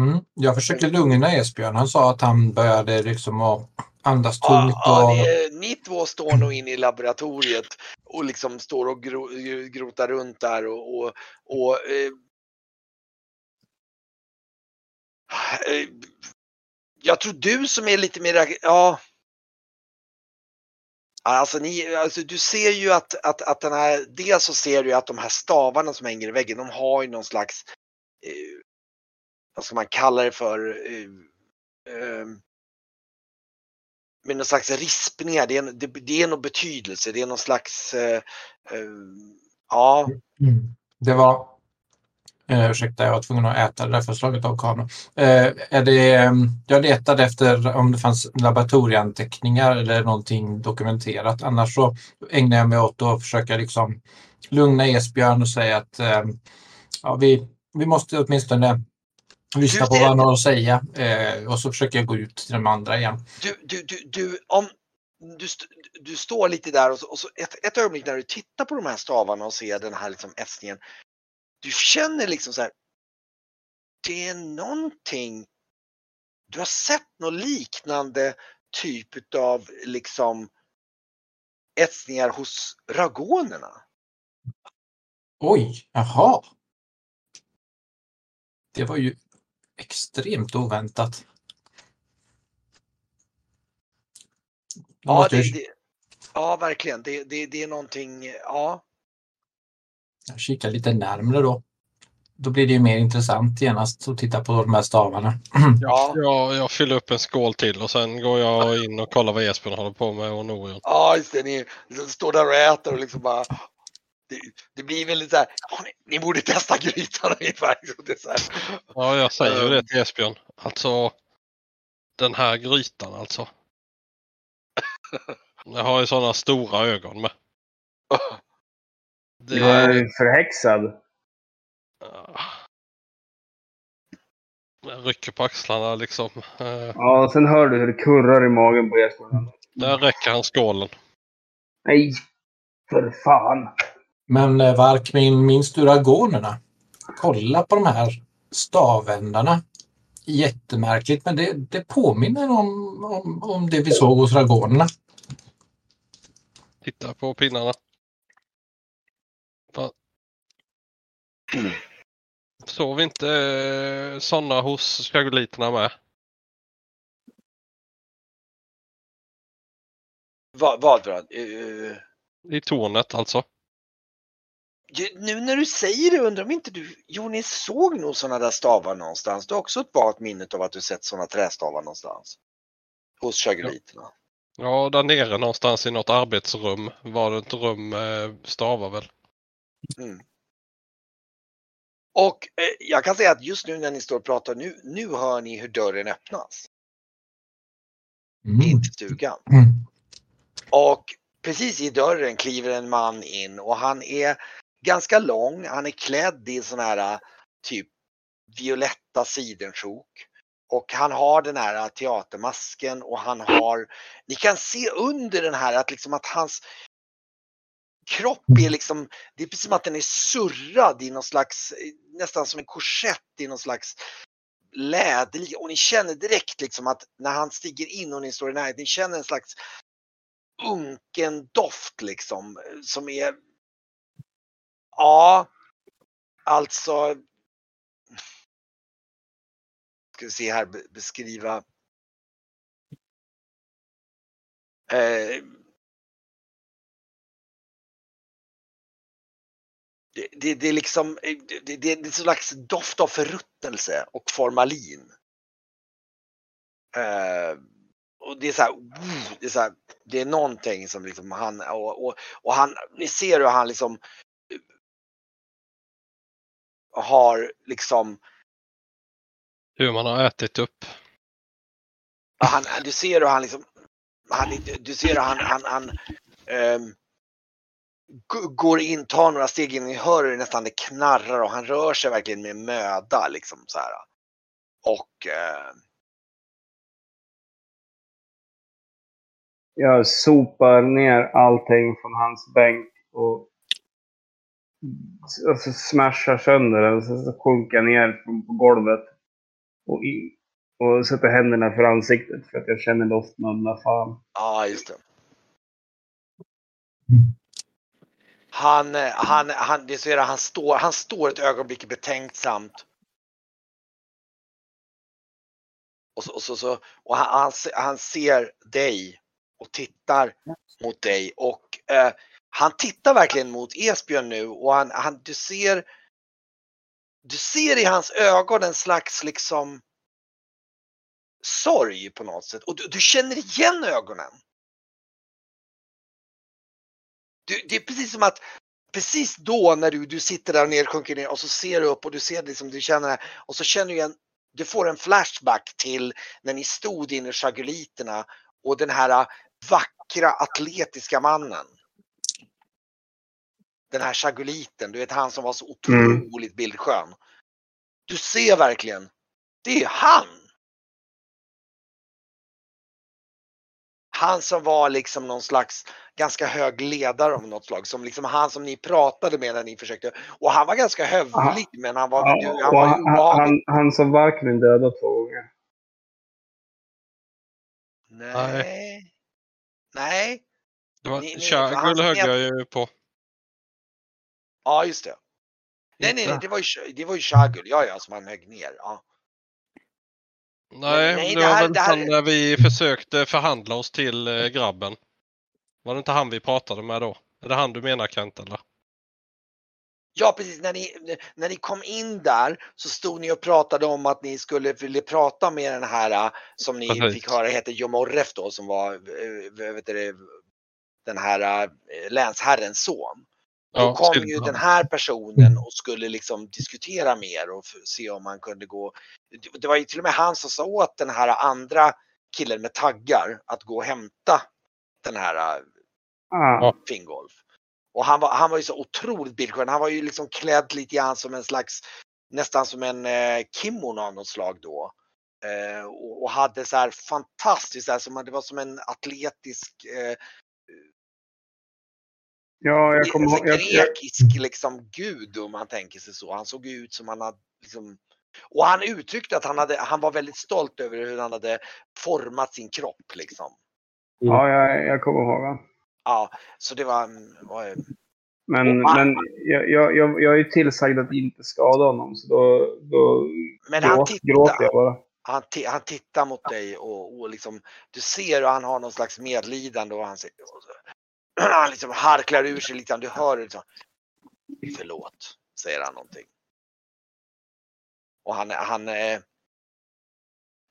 Mm. Jag försökte lugna Esbjörn. Han sa att han började liksom att andas Ja, tungt. ja, och... är, ni två står nog inne i laboratoriet och liksom står och gro, grotar runt där och, och, och eh, eh, jag tror du som är lite mer, ja. Alltså, ni, alltså du ser ju att, att, att den här, dels så ser du att de här stavarna som hänger i väggen, de har ju någon slags, eh, vad ska man kalla det för, eh, ehm, med någon slags rispningar. Det är, det, det är någon betydelse. Det är någon slags, eh, eh, ja, Mm. Det var... Eh, ursäkta, jag var tvungen att äta det där förslaget av kameran. Eh, är det, ehm, jag letade efter om det fanns laboratorieanteckningar eller någonting dokumenterat. Annars så ägnar jag mig åt att försöka liksom lugna Esbjörn och säga att ehm, ja, vi, vi måste åtminstone lyssna på vad han har att säga. Eh, och så försöker jag gå ut till de andra igen. du, du, du, du, om, du, du står lite där och så, och så ett, ett ögonblick när du tittar på de här stavarna och ser den här liksom etsningen. Du känner liksom så här. Det är någonting. Du har sett något liknande typ av liksom etsningar hos ragonerna. Oj, jaha. Det var ju extremt oväntat. Ja, det, jag det, ja verkligen. Det, det, det är någonting, ja. kika lite närmre då. Då blir det ju mer intressant genast att titta på de här stavarna. Ja, Jag, jag fyller upp en skål till och sen går jag in och kollar vad Esbjörn håller på med och Norion. ja just det. Ni står där och äter och liksom bara. Det, det blir väldigt så här. "Ja, ni, ni borde testa grytan ungefär. Det är så här. Ja, jag säger ju Ehm. det till Esbjörn. Alltså, den här grytan alltså. Jag har ju sådana stora ögon med. Det Du är förhäxad. Jag rycker på axlarna liksom. Eh, Ja, sen hör du hur det kurrar i magen på Esbjörn. Där räcker han skålen. Nej, för fan. Men eh, Varkmin, minns du ragonerna? Kolla på de här stavändarna. Jättemärkligt, men det, det påminner om, om, om det vi såg hos ragonerna. Titta på pinnarna. Fan. Såg vi inte eh, sådana hos chagoliterna med? Vad, vad något? Eh, I tornet alltså. Nu när du säger det undrar om inte du, jo ni såg nog sådana där stavar någonstans. Du har också ett vagt minne av att du sett sådana trästavar någonstans. Hos chagoliterna. Ja, där nere någonstans i något arbetsrum var det ett rum med stavar väl. Och eh, jag kan säga att just nu när ni står och pratar, nu, nu hör ni hur dörren öppnas Mm. in till stugan. Mm. Och precis i dörren kliver en man in och han är ganska lång. Han är klädd i sån här typ violetta sidensjok. Och han har den här teatermasken och han har, ni kan se under den här att liksom att hans kropp är liksom, det är precis som att den är surrad i någon slags, nästan som en korsett i någon slags läder. Och ni känner direkt liksom att när han stiger in och ni står i närheten, ni känner en slags unken doft liksom som är Ja, alltså ska vi se här beskriva eh, det, det, det är liksom eh, det, det, det är en slags doft av förruttnelse och formalin. Eh, och det är så här, det är så här, det är någonting som liksom han och, och, och han, ni ser hur han liksom har liksom, Hur man har ätit upp. han, du ser hur han liksom, han, du ser hur han, han, han g- går in, tar några steg in, ni hör hur det nästan det knarrar och han rör sig verkligen med möda liksom så här. Och eh, Jag sopar ner allting från hans bänk och alltså smashar sönder den. Så så sjunker jag ner på golvet och, in, och sätter händerna för ansiktet för att jag känner doften av den där fan. Ja, just det. Han, eh, han, han, det ser jag, han står, han står ett ögonblick betänksamt. Och så, och så, så och han, han, han ser dig och tittar mot dig och eh, han tittar verkligen mot Esbjörn nu och han, han, du ser du ser i hans ögon en slags liksom sorg på något sätt och du, du känner igen ögonen. Du, det är precis som att precis då när du, du sitter där och ner, sjunker ner och så ser du upp och du ser liksom, du känner det och så känner du igen, du får en flashback till när ni stod inne i Chaguliterna och den här vackra atletiska mannen. Den här chagoliten, du vet han som var så otroligt bildskön. Du ser verkligen, det är han! Han som var liksom någon slags ganska hög ledare av något slag. Som liksom han som ni pratade med när ni försökte. Och han var ganska hövlig men han var, Ja, han var han, han, han som verkligen dödat två gånger. Nej. Nej. Det var Ni- ni- högg jag ju på. Ja just det. Nej nej nej det var ju, det var ju Shagul, ja ja som han högg ner. Ja. Nej, nej, det det var väl det här- han när vi försökte förhandla oss till eh, grabben. Var det inte han vi pratade med då? Är det han du menar Kent eller? Ja precis, när ni, när ni kom in där så stod ni och pratade om att ni skulle vilja prata med den här äh, som ni Precis. fick höra heter Jomorref då som var äh, vet du, det, den här länsherrens son. Då kom ju den här personen och skulle liksom diskutera mer och se om man kunde gå. Det- var ju till och med han som sa åt den här andra killen med taggar att gå och hämta den här äh, Fingolf. Och han var, han var ju så otroligt bildskön. Han var ju liksom klädd lite grann som en slags, nästan som en eh, kimono av något slag då. Eh, och, och hade så här fantastiskt, så här, som, det var som en atletisk, eh, ja, jag kommer ihåg. Grekisk liksom gud om man tänker sig så. Han såg ut som han hade liksom, och han uttryckte att han, hade, han var väldigt stolt över hur han hade format sin kropp liksom. ja, jag, jag kommer ihåg. va. Ja, så det var, mm, var Men, han- men jag, jag, jag, jag är ju tillsagd att inte skada honom. Så då, då men han gråt, tittade. gråter jag bara. han, han tittar mot dig och, och liksom, du ser hur han har någon slags medlidande och han, säger- han liksom harklar ur sig lite. Du hör det liksom. Förlåt, säger han någonting. Och han, han, eh,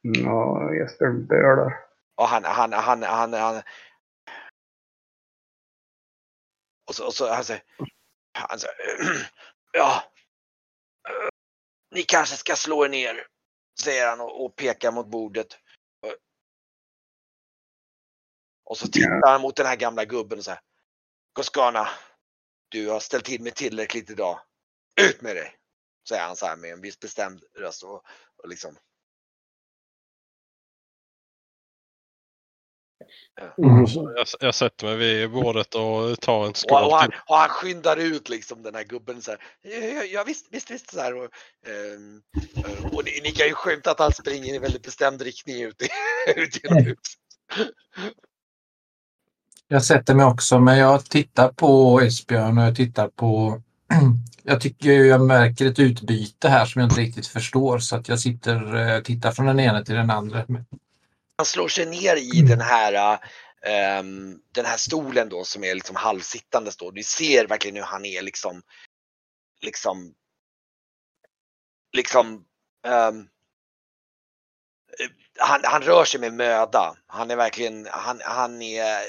Ja, Jesper bölar. och han, han, han, han, han och så, och så han säger, han säger ja, ni kanske ska slå er ner, säger han och, och pekar mot bordet. Och så tittar han mot den här gamla gubben och säger, Goskana, du har ställt till mig tillräckligt idag. Ut med dig! Säger han så här med en viss bestämd röst och, och liksom. Mm. Jag, jag sätter mig vid bordet och tar en Och, skål och, han, till. och han skyndar ut liksom den här gubben så här. Ja, ja, visst, visst, visst så här. Och, ehm, eh, och ni, ni kan ju skymta att han springer i väldigt bestämd riktning ut, i, ut genom huset. Jag sätter mig också, men jag tittar på Esbjörn och jag tittar på... Jag tycker ju jag märker ett utbyte här som jag inte riktigt förstår så att jag sitter eh, tittar från den ena till den andra. Han slår sig ner i den här ehm, den här stolen då som är liksom halvsittandes då. Du ser verkligen hur han är liksom liksom liksom eh, han, han rör sig med möda. Han är verkligen, han, han är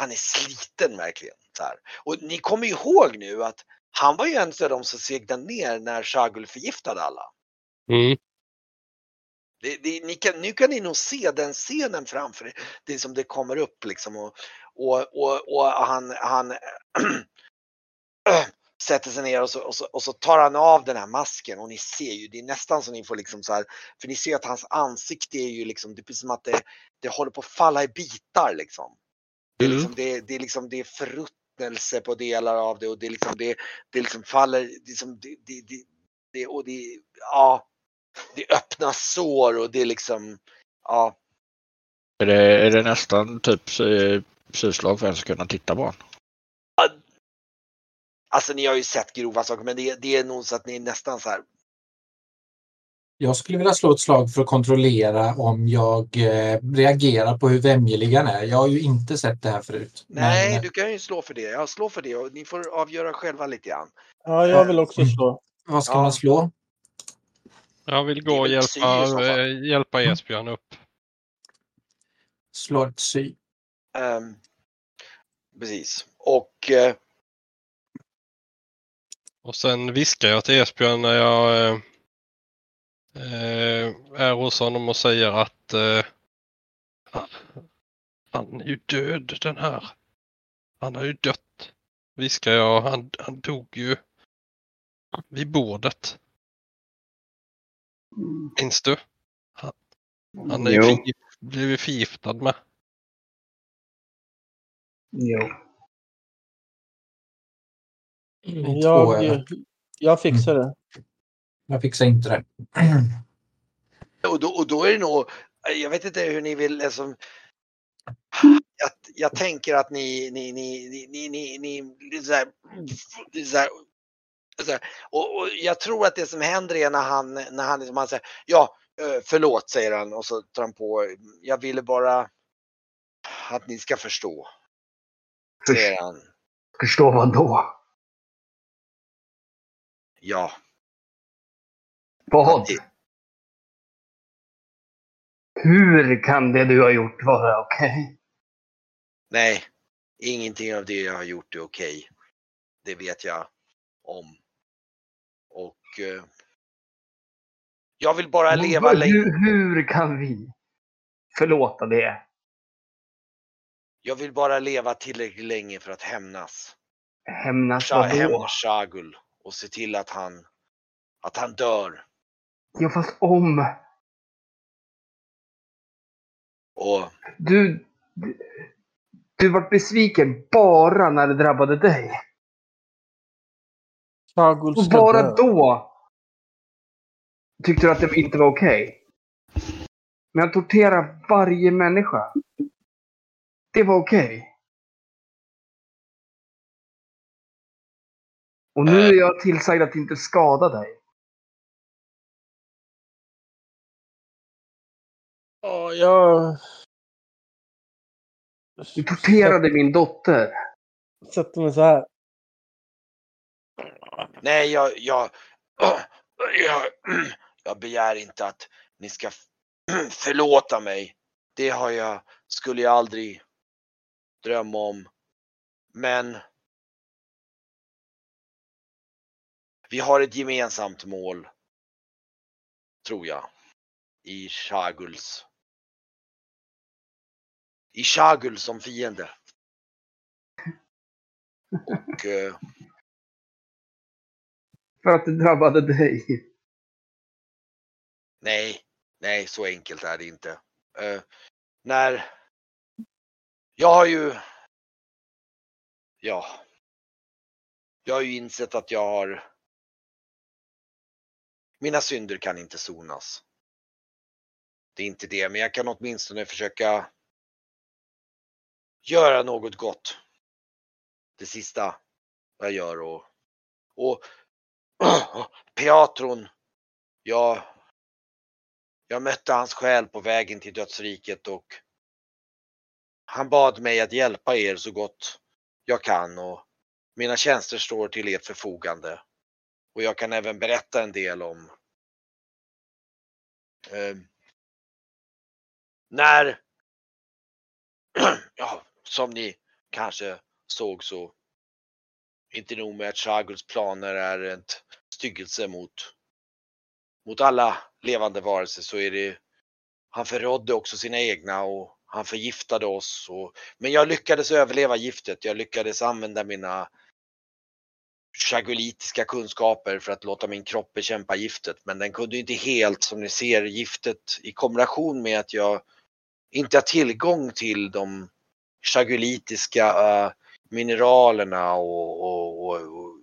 han är sliten verkligen. Så här. Och ni kommer ihåg nu att han var ju en av de som segnade ner när Shagul förgiftade alla. Mm. Det, det, ni kan, nu kan ni nog se den scenen framför er. Det är som det kommer upp liksom och, och, och, och han, han sätter sig ner och så, och, så, och så tar han av den här masken och ni ser ju, det är nästan så ni får liksom så här, för ni ser att hans ansikte är ju liksom, det är precis som att det, det håller på att falla i bitar liksom. Det är, Mm. liksom, det, det är liksom, det är förruttnelse på delar av det och det är liksom, det, det liksom faller, det, är som, det, det, det, det, och det, ja, det öppnar sår och det är liksom, ja, Är det, är det nästan typ syslag för en ska kunna titta på honom? alltså ni har ju sett grova saker men det, det är nog så att ni är nästan så här, Jag skulle vilja slå ett slag för att kontrollera om jag eh, reagerar på hur vämjelig han är. Jag har ju inte sett det här förut. nej Men, du kan ju slå för det, ja slå för det och ni får avgöra själva lite grann. Ja, jag vill också slå. vad ska Ja. man slå? Jag vill gå och hjälpa, eh, hjälpa Esbjörn upp. Slå ett psy. Ehm, precis och eh, Och sen viskar jag till Esbjörn när jag eh, eh, är hos honom och säger att eh, han, han är ju död den här. Han har ju dött. Viskar jag. Han, han dog ju vid bordet. Minns du? Han, han är förgift, blivit förgiftad med. Jo. Två, Jag, jag fixar det. Jag fixar inte det. Och då, och då är det nog, jag vet inte hur ni vill, alltså, jag, jag tänker att ni, ni, ni, ni, ni, ni, ni så här, så här, så här, och, och jag tror att det som händer är när han, när han, liksom, han säger, ja, eh, förlåt säger han och så tar han på, jag ville bara att ni ska förstå, säger han. Förstå vad då? Ja, Vad? det- Hur kan det du har gjort vara okej? nej, ingenting av det jag har gjort är okej. Det vet jag om. Och eh, jag vill bara leva länge. hur, hur kan vi förlåta det? Jag vill bara leva tillräckligt länge för att hämnas. Hämnas vadå? Shagul och se till att han, att han dör. Ja, fast om Och du... Du, vart besviken bara när det drabbade dig. Och bara dö. då tyckte du att det inte var okej. Men att tortera varje människa. Det var okej. Och nu är jag tillsagd att inte skada dig. Ja, jag... Du torterade min dotter. sätter mig så här. Nej, jag, jag, jag, jag begär inte att ni ska förlåta mig. Det har jag, skulle jag aldrig drömma om. Men vi har ett gemensamt mål, tror jag, i Shaguls. I Shagul som fiende. Och eh, För att det drabbade dig. Nej, nej, så enkelt är det inte. Eh, när jag har ju. Ja. Jag har ju insett att jag har. Mina synder kan inte sonas. Det är inte det, men jag kan åtminstone försöka. Göra något gott. Det sista jag gör och. Och. Piatron. Jag jag mötte hans själ på vägen till dödsriket och han bad mig att hjälpa er så gott jag kan och mina tjänster står till ert förfogande. Och jag kan även berätta en del om eh, när, ja, som ni kanske såg så, inte nog med att Shaguls planer är en styggelse mot mot alla levande varelser så är det han förrådde också sina egna och han förgiftade oss. Och, men jag lyckades överleva giftet. Jag lyckades använda mina chagolitiska kunskaper för att låta min kropp bekämpa giftet. Men den kunde inte helt, som ni ser, giftet i kombination med att jag inte har tillgång till de chagolitiska uh, eh, mineralerna och, och, och, och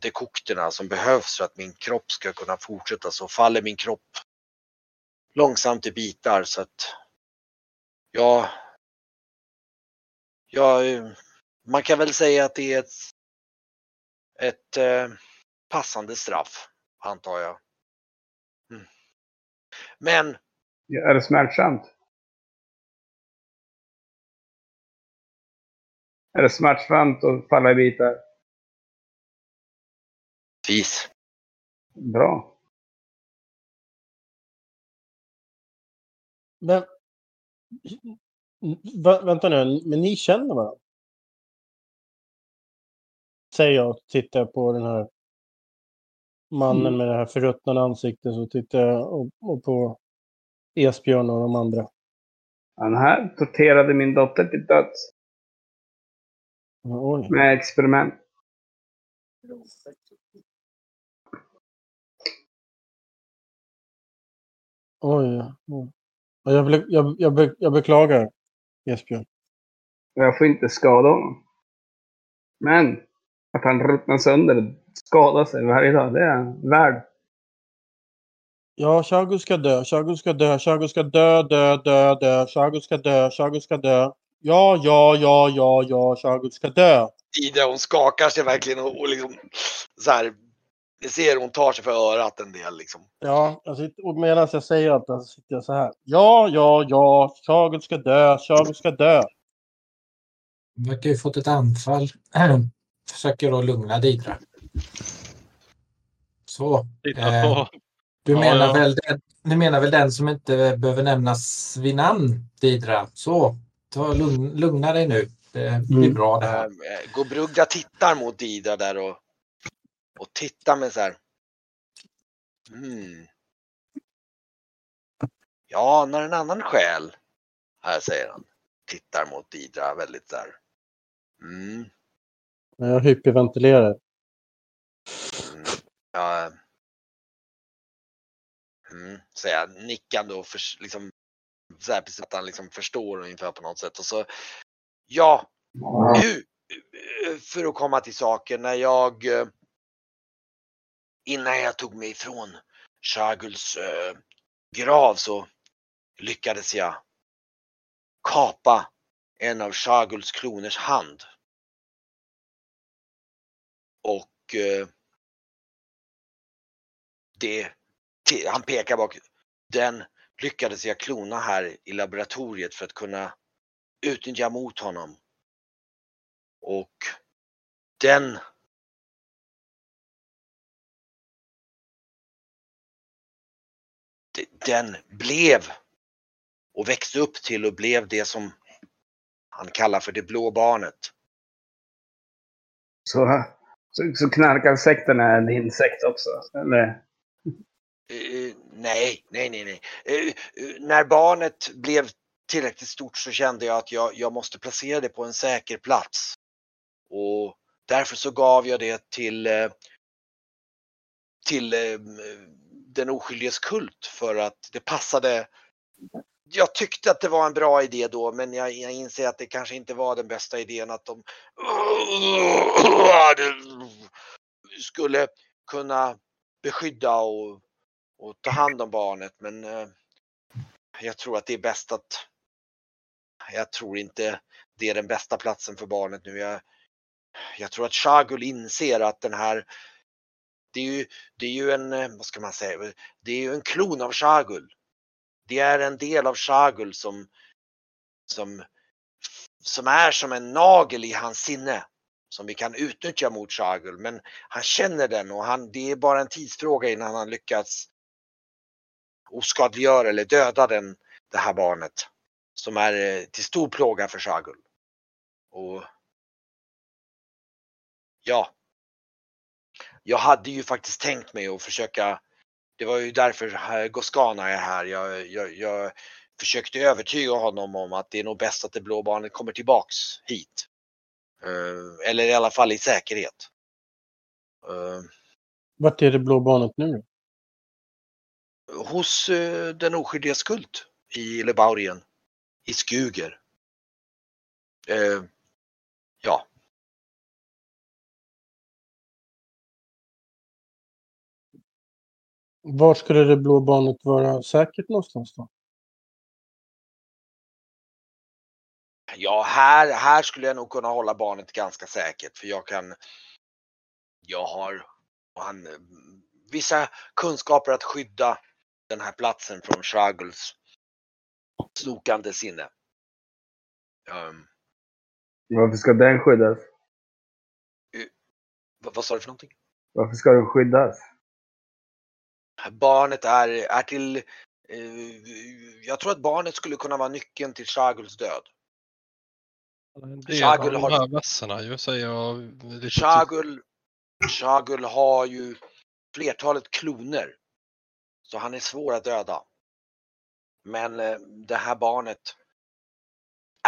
dekokterna som behövs för att min kropp ska kunna fortsätta så faller min kropp långsamt i bitar så att ja, ja man kan väl säga att det är ett, ett eh, passande straff antar jag. Mm. Men Är det smärtsamt? Är det smärtsamt att falla i bitar? vis. Bra. Men, vä vänta nu, men ni känner varandra? Säger jag och tittar på den här mannen Mm. med det här förruttnade ansiktet. Så tittar jag och, och på Esbjörn och de andra. Han här torterade min dotter till döds Oj. med experiment. Oj. oj. Ja, Jag, be, jag, jag, be, jag beklagar, Esbjörn. Jag får inte skada honom. Men att han ruttnar sönder och skadar sig varje dag, det är han värd. Ja, Shago ska dö, Shago ska dö, Shago ska dö, dö, dö, dö, Shago ska dö, Shago ska dö. Ja, ja, ja, ja, ja, Shago ska dö. Ida hon skakar sig verkligen och, och liksom så här. Ni ser hon tar sig för örat en del liksom. Ja, jag sitter, och medan jag säger allt det så sitter jag så här. Ja, ja, ja, Shago ska dö, Shago ska dö. Han verkar ju fått ett anfall. Försöker då lugna Didra. Så. Titta Eh. Du, Ja, menar ja. Väl den, du menar väl den som inte behöver nämnas vid namn, Didra? Så, ta, lugn, lugna dig nu. Det blir Mm. bra det här. Eh, Gobrugda tittar mot Ida där och, och tittar med så här. Hmm. Ja, när en annan själ, här säger han, tittar mot Ida väldigt där. Mm. Jag hyperventilerar. Mm. Ja. Mm, säger jag nickande och för, liksom, så här, precis att han liksom förstår ungefär på något sätt. Och så, ja, nu, för att komma till saken, när jag eh, innan jag tog mig ifrån Shaguls eh, grav så lyckades jag kapa en av Shaguls kloners hand. Och eh, det, han pekar bak, den lyckades jag klona här i laboratoriet för att kunna utnyttja mot honom. Och den den blev och växte upp till och blev det som han kallar för det blå barnet. Så, så, så knarkarsekten är din sekt också? Eller? Uh, nej, nej, nej, nej. Uh, uh, när barnet blev tillräckligt stort så kände jag att jag, jag måste placera det på en säker plats. Och därför så gav jag det till, till den oskyldiges kult för att det passade. Jag tyckte att det var en bra idé då men jag, jag inser att det kanske inte var den bästa idén att de skulle kunna beskydda och, och ta hand om barnet men eh, jag tror att det är bäst att jag tror inte det är den bästa platsen för barnet nu. Jag, jag tror att Shagul inser att den här det är ju, det är ju en, eh, vad ska man säga, det är ju en klon av Shagul. Det är en del av Shagul som, som, som är som en nagel i hans sinne som vi kan utnyttja mot Shagul. Men han känner den och han, det är bara en tidsfråga innan han lyckas oskadliggör eller döda den, det här barnet som är eh, till stor plåga för Shagul. Och ja, jag hade ju faktiskt tänkt mig att försöka, det var ju därför Goskana är här, jag, jag, jag försökte övertyga honom om att det är nog bäst att det blå barnet kommer tillbaks hit. Eh, eller i alla fall i säkerhet. Eh. Vart är det blå barnet nu? Hos uh, den oskyldigas kult i Lebaurien i Skuger. Eh, ja. Var skulle det blå barnet vara säkert någonstans då? Ja, här, här skulle jag nog kunna hålla barnet ganska säkert för jag kan. Jag har han, vissa kunskaper att skydda den här platsen från Shaguls snokande sinne. Um, Varför ska den skyddas? vad, vad sa du för någonting? Varför ska den skyddas? Barnet är, är till... Eh, jag tror att barnet skulle kunna vara nyckeln till Shaguls död. Av har- de här vässorna ju säger jag. lite Shagul, Shagul har ju flertalet kloner. Så han är svår att döda. Men eh, det här barnet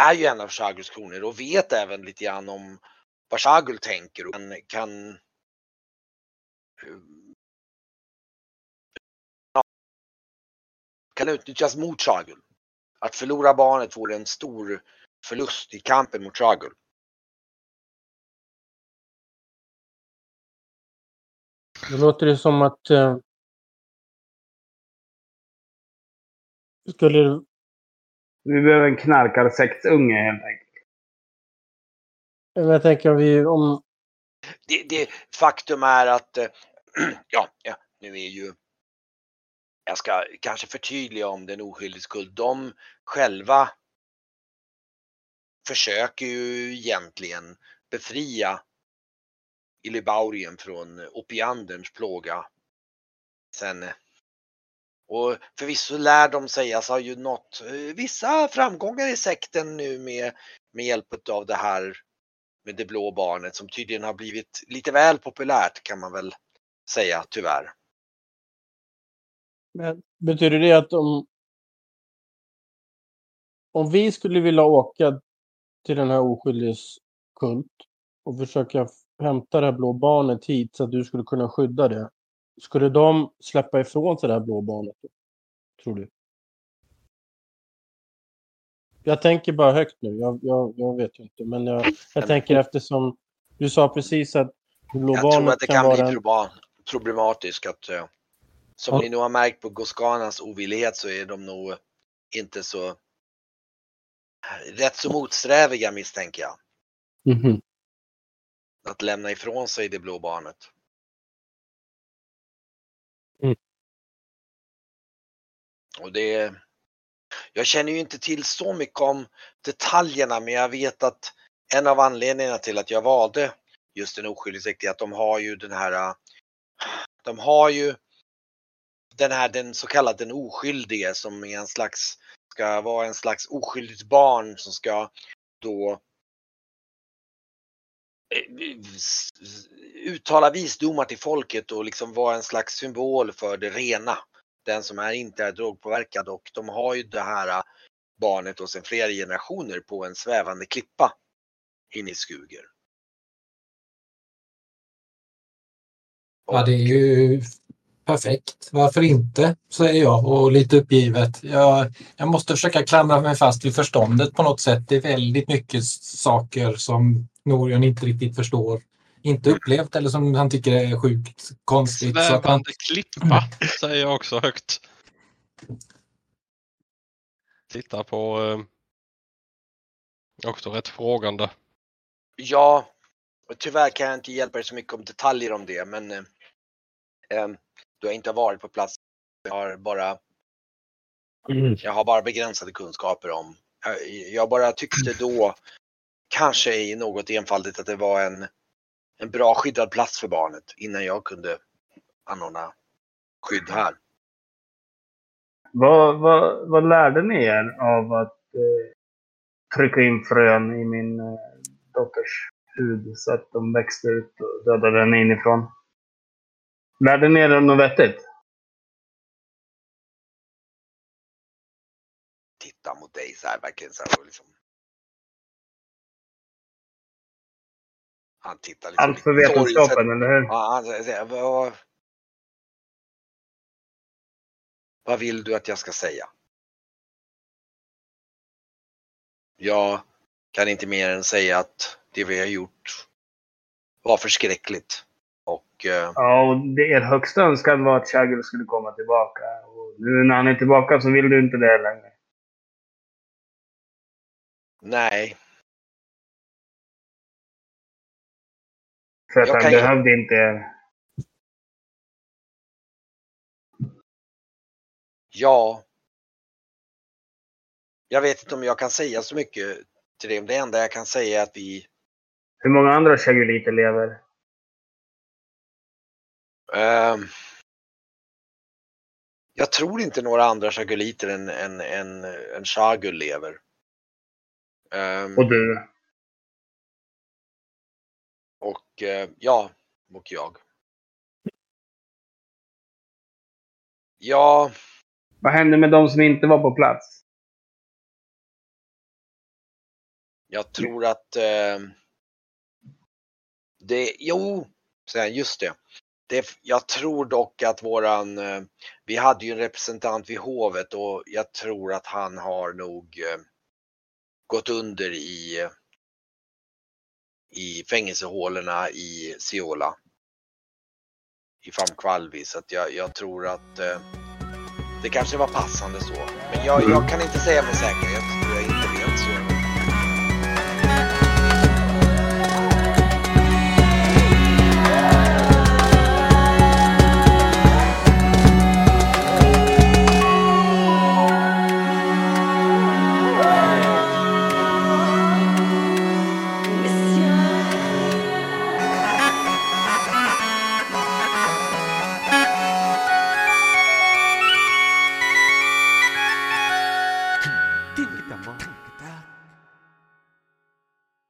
är ju en av Shaguls kloner och vet även lite grann om vad Shagul tänker och kan, kan eh, kan utnyttjas mot Shagul. Att förlora barnet vore en stor förlust i kampen mot Shagul. Det låter det som att... Eh, skulle det- Vi behöver en knarkarsektunge helt enkelt. jag tänker om vi... Om, det, det faktum är att, eh, ja, ja, nu är ju, jag ska kanske förtydliga om den oskyldigs skuld. De själva försöker ju egentligen befria Ilibaurien från opianderns plåga. Sen, eh, och förvisso lär de sägas ha ju nått eh, vissa framgångar i sekten nu med, med hjälp av det här med det blå barnet som tydligen har blivit lite väl populärt kan man väl säga tyvärr. men betyder det att om... Om vi skulle vilja åka till den här oskyldiges kult och försöka hämta det här blå barnet hit så att du skulle kunna skydda det. Skulle de släppa ifrån sig det här blå barnet? Tror du? Jag tänker bara högt nu. Jag, jag, jag vet ju inte. Men jag, jag tänker eftersom du sa precis att det blå Jag tror att det kan, kan vara bli en... problematiskt att eh, som Ja. ni nog har märkt på Goskanas ovillighet så är de nog inte så rätt så motsträviga misstänker jag. Mhm. Att lämna ifrån sig det blå barnet. Och det jag känner ju inte till så mycket om detaljerna men jag vet att en av anledningarna till att jag valde just en oskyldig sekt är att de har ju den här, de har ju den här den så kallade den oskyldige som är en slags, ska vara en slags oskyldigt barn som ska då eh, uttala visdomar till folket och liksom vara en slags symbol för det rena. Den som är inte är drogpåverkad och de har ju det här äh, barnet och sen flera generationer på en svävande klippa inne i Skuger. Ja, det är ju perfekt. Varför inte, säger jag och lite uppgivet. Jag, jag måste försöka klamra mig fast vid förståndet på något sätt. Det är väldigt mycket saker som Norion inte riktigt förstår. Inte upplevt eller som han tycker är sjukt konstigt. Så att han, Svävande klippa säger jag också högt. Titta på eh, också rätt frågande. Ja, och tyvärr kan jag inte hjälpa dig så mycket om detaljer om det men eh, eh, du har inte varit på plats. Jag har bara, jag har bara begränsade kunskaper om. Jag, jag bara tyckte då, kanske i något enfaldigt, att det var en, en bra skyddad plats för barnet innan jag kunde anordna skydd här. Vad, vad, vad lärde ni er av att eh, trycka in frön i min eh, dotters hud så att de växte ut och dödade den inifrån? Lärde ni er något vettigt? Titta mot dig så här, verkligen så här och liksom. Han tittar liksom Allt för vetenskapen, eller hur? Ja, han säger, vad, vad vill du att jag ska säga? Jag kan inte mer än säga att det vi har gjort var förskräckligt. Och eh, Ja, och det, er högsta önskan var att Chagel skulle komma tillbaka. Och nu när han är tillbaka så vill du inte det längre. nej, För att Jag han kan ju- behövde inte ja. Jag vet inte om jag kan säga så mycket till det. Det enda jag kan säga är att vi Hur många andra Chaguliter lever? Ehm, jag tror inte några andra chaguliter än, än, än, än Chagul lever. Ehm, Och du? Och eh, ja, och jag. Ja, Vad hände med de som inte var på plats? jag tror att ehm, det, jo, just det. det. Jag tror dock att våran, eh, vi hade ju en representant vid hovet och jag tror att han har nog eh, gått under i, i fängelsehålorna i Siola. I Famkvalvi så att jag, jag tror att eh, det kanske var passande så. Men jag, jag kan inte säga med säkerhet.